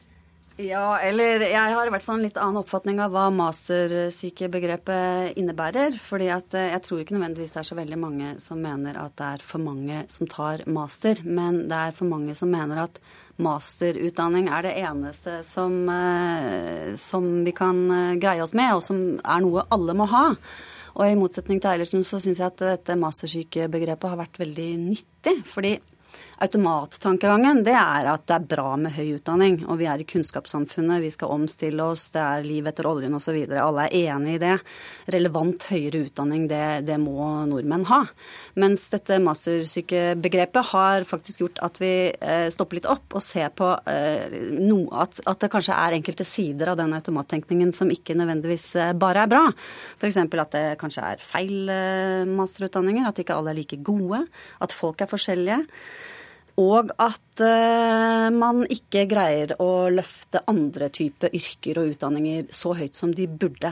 Ja, eller jeg har i hvert fall en litt annen oppfatning av hva mastersykebegrepet innebærer. fordi at jeg tror ikke nødvendigvis det er så veldig mange som mener at det er for mange som tar master, men det er for mange som mener at masterutdanning er det eneste som, eh, som vi kan eh, greie oss med, og som er noe alle må ha. Og i motsetning til Eilertsen så syns jeg at dette mastersykebegrepet har vært veldig nyttig. fordi automattankegangen, det er at det er bra med høy utdanning. Og vi er i kunnskapssamfunnet, vi skal omstille oss, det er liv etter oljen osv. Alle er enig i det. Relevant høyere utdanning, det, det må nordmenn ha. Mens dette mastersykebegrepet har faktisk gjort at vi eh, stopper litt opp og ser på eh, no, at, at, det kanskje er enkelte sider av den automattenkningen som ikke nødvendigvis eh, bare er bra. F.eks. at det kanskje er feil masterutdanninger, at ikke alle er like gode, at folk er forskjellige. Og at uh, man ikke greier å løfte andre typer yrker og utdanninger så høyt som de burde.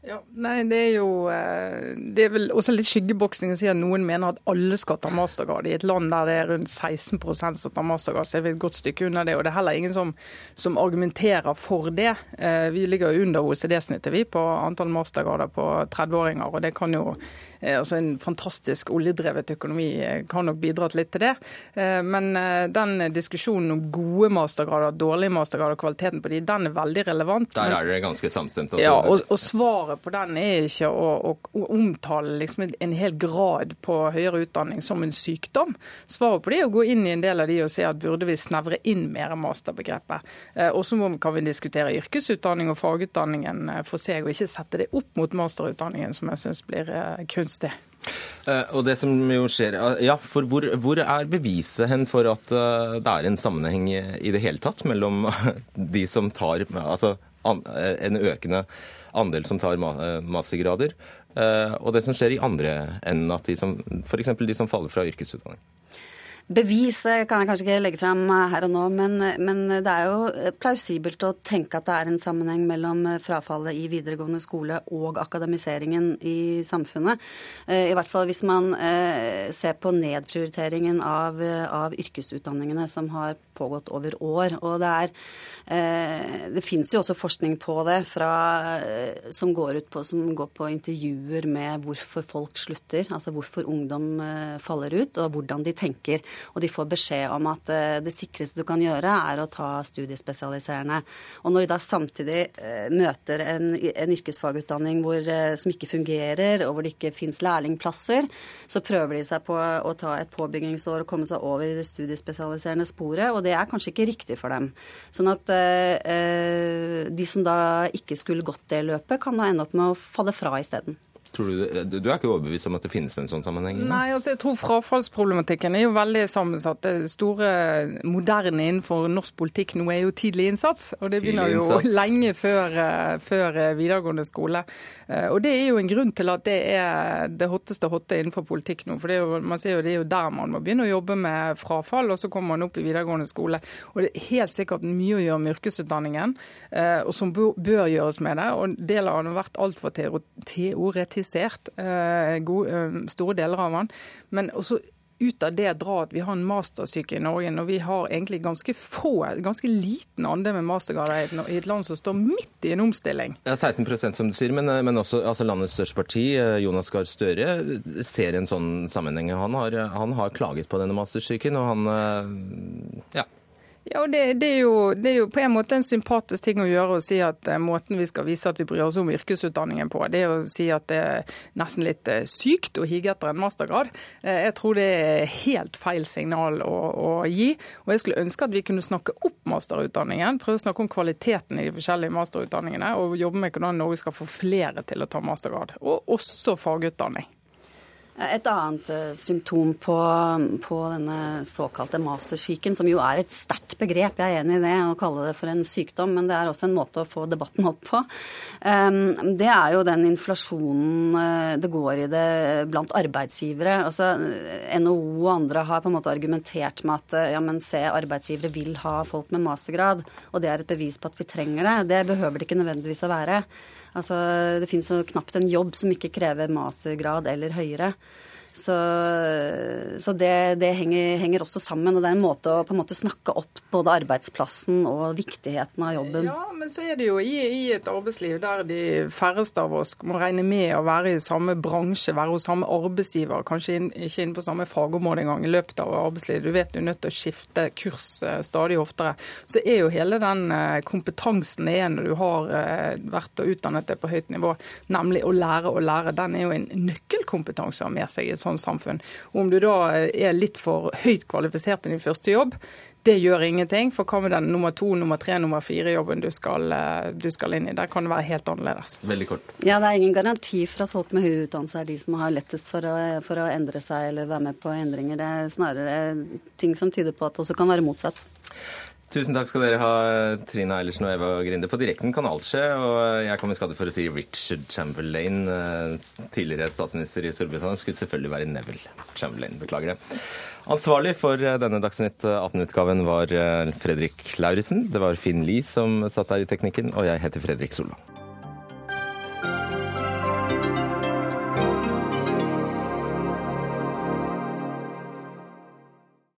Ja, nei, Det er jo eh, det er vel også litt skyggeboksing å si at noen mener at alle skal ta mastergrad. I et land der det er rundt 16 som tar mastergrad, så er vi et godt stykke under det. Og det er heller ingen som, som argumenterer for det. Eh, vi ligger jo under OECD-snittet vi på antall mastergrader på 30-åringer. og det kan jo, eh, altså En fantastisk oljedrevet økonomi kan nok bidratt litt til det. Men den diskusjonen om gode mastergrader, dårlige mastergrader, kvaliteten på de, den er veldig relevant. Der er dere ganske samstemte. Altså. Ja, og, og svaret svaret på den er ikke å, å, omtale liksom en hel grad på høyere utdanning som en sykdom. Svaret på det er å gå inn i en del av de og se at burde vi snevre inn mer masterbegrepet. Eh, og så kan vi diskutere yrkesutdanning og fagutdanningen eh, for seg, og ikke sette det opp mot masterutdanningen, som jeg syns blir eh, kunstig. Og det som jo skjer, ja, for hvor, hvor, er beviset hen for at det er en sammenheng i det hele tatt mellom [laughs] de som tar altså, en økende andel som tar eh, mastergrader, eh, og det som skjer i andre enden, at de som, f.eks. de som faller fra yrkesutdanning. Bevis kan jeg kanskje ikke legge fram her og nå, men, men, det er jo plausibelt å tenke at det er en sammenheng mellom frafallet i videregående skole og akademiseringen i samfunnet. Eh, I hvert fall hvis man ser på nedprioriteringen av, av yrkesutdanningene som har pågått over år. Og det er Eh, det finnes jo også forskning på det fra, eh, som, går på, som går på intervjuer med hvorfor folk slutter, altså hvorfor ungdom eh, faller ut, og hvordan de tenker. Og de får beskjed om at det sikreste du kan gjøre, er å ta studiespesialiserende. Og når de da samtidig møter en, en yrkesfagutdanning hvor, som ikke fungerer, og hvor det ikke fins lærlingplasser, så prøver de seg på å ta et påbyggingsår og komme seg over i det studiespesialiserende sporet, og det er kanskje ikke riktig for dem. Sånn at Eh, de som da ikke skulle gått det løpet, kan da ende opp med å falle fra isteden. Tror du, du er ikke overbevist om at det finnes en sånn sammenheng? Nei, altså jeg tror frafallsproblematikken er jo veldig sammensatt. Det store moderne innenfor norsk politikk nå er jo tidlig innsats. Og det begynner jo [laughs] lenge før, eh, før, eh, videregående skole. Eh, og det er jo en grunn til at det er det hotteste hotte innenfor politikk nå. For det jo, man ser jo det er jo der man må begynne å jobbe med frafall, og så kommer man opp i videregående skole. Og det er helt sikkert mye å gjøre med yrkesutdanningen, og som bør gjøres med det. Og deler av det har vært altfor teoretisert kritisert eh, gode, eh, store deler av den. Men også ut av det dra at vi har en mastersyke i Norge, når vi har egentlig ganske få, ganske liten andel med mastergrader i et land som står midt i en omstilling. Ja, 16% som du sier, men, men også altså landets største parti, eh, Jonas Gahr Støre, ser en sånn sammenheng. Han har, han har klaget på denne mastersyken, og han ja, ja, og det, det, er jo, det, er jo, på en måte en sympatisk ting å gjøre å si at uh, måten vi skal vise at vi bryr oss om yrkesutdanningen på, det er å si at det er nesten litt uh, sykt å hige etter en mastergrad. Uh, jeg tror det er helt feil signal å, å, gi. Og jeg skulle ønske at vi kunne snakke opp masterutdanningen, prøve å snakke om kvaliteten i de forskjellige masterutdanningene, og jobbe med hvordan Norge skal få flere til å ta mastergrad. Og også fagutdanning. Et annet uh, symptom på, på, denne såkalte mastersyken, som jo er et sterkt begrep, jeg er enig i det, å kalle det for en sykdom, men det er også en måte å få debatten opp på, um, det er jo den inflasjonen uh, det går i det blant arbeidsgivere. Altså, NHO og andre har på en måte argumentert med at ja, men se, arbeidsgivere vil ha folk med mastergrad, og det er et bevis på at vi trenger det. Det behøver det ikke nødvendigvis å være. Altså, det finnes knapt en jobb som ikke krever mastergrad eller høyere. Så, så det, det henger, henger, også sammen. Og det er en måte å på en måte snakke opp både arbeidsplassen og viktigheten av jobben. Ja, men så er det jo i, i, et arbeidsliv der de færreste av oss må regne med å være i samme bransje, være hos samme arbeidsgiver, kanskje inn, ikke inne på samme fagområde engang i løpet av arbeidslivet. Du vet du er nødt til å skifte kurs eh, stadig oftere. Så er jo hele den eh, kompetansen igjen når du har eh, vært og utdannet deg på høyt nivå, nemlig å lære å lære, den er jo en nøkkelkompetanse å ha med seg i et sånt samfunn. Og om du da er litt for høyt kvalifisert i din første jobb, det gjør ingenting. For hva med den nummer to, nummer tre, nummer fire-jobben du, eh, du, skal inn i? Der kan det være helt annerledes. Veldig kort. Ja, Det er ingen garanti for at folk med høy utdannelse er de som har lettest for å, for å endre seg eller være med på endringer. Det er snarere ting som tyder på at det også kan være motsatt. Tusen takk skal dere ha, Trine Eilertsen og Eva Grinde. På direkten kan alt skje, og jeg kom i skade for å si Richard Chamberlain, eh, tidligere statsminister i Storbritannia, skulle selvfølgelig være Neville Chamberlain. Beklager det. Ansvarlig for eh, denne Dagsnytt 18-utgaven var eh, Fredrik Lauritzen. Det var Finn Lie som satt der i teknikken, og jeg heter Fredrik Solvang.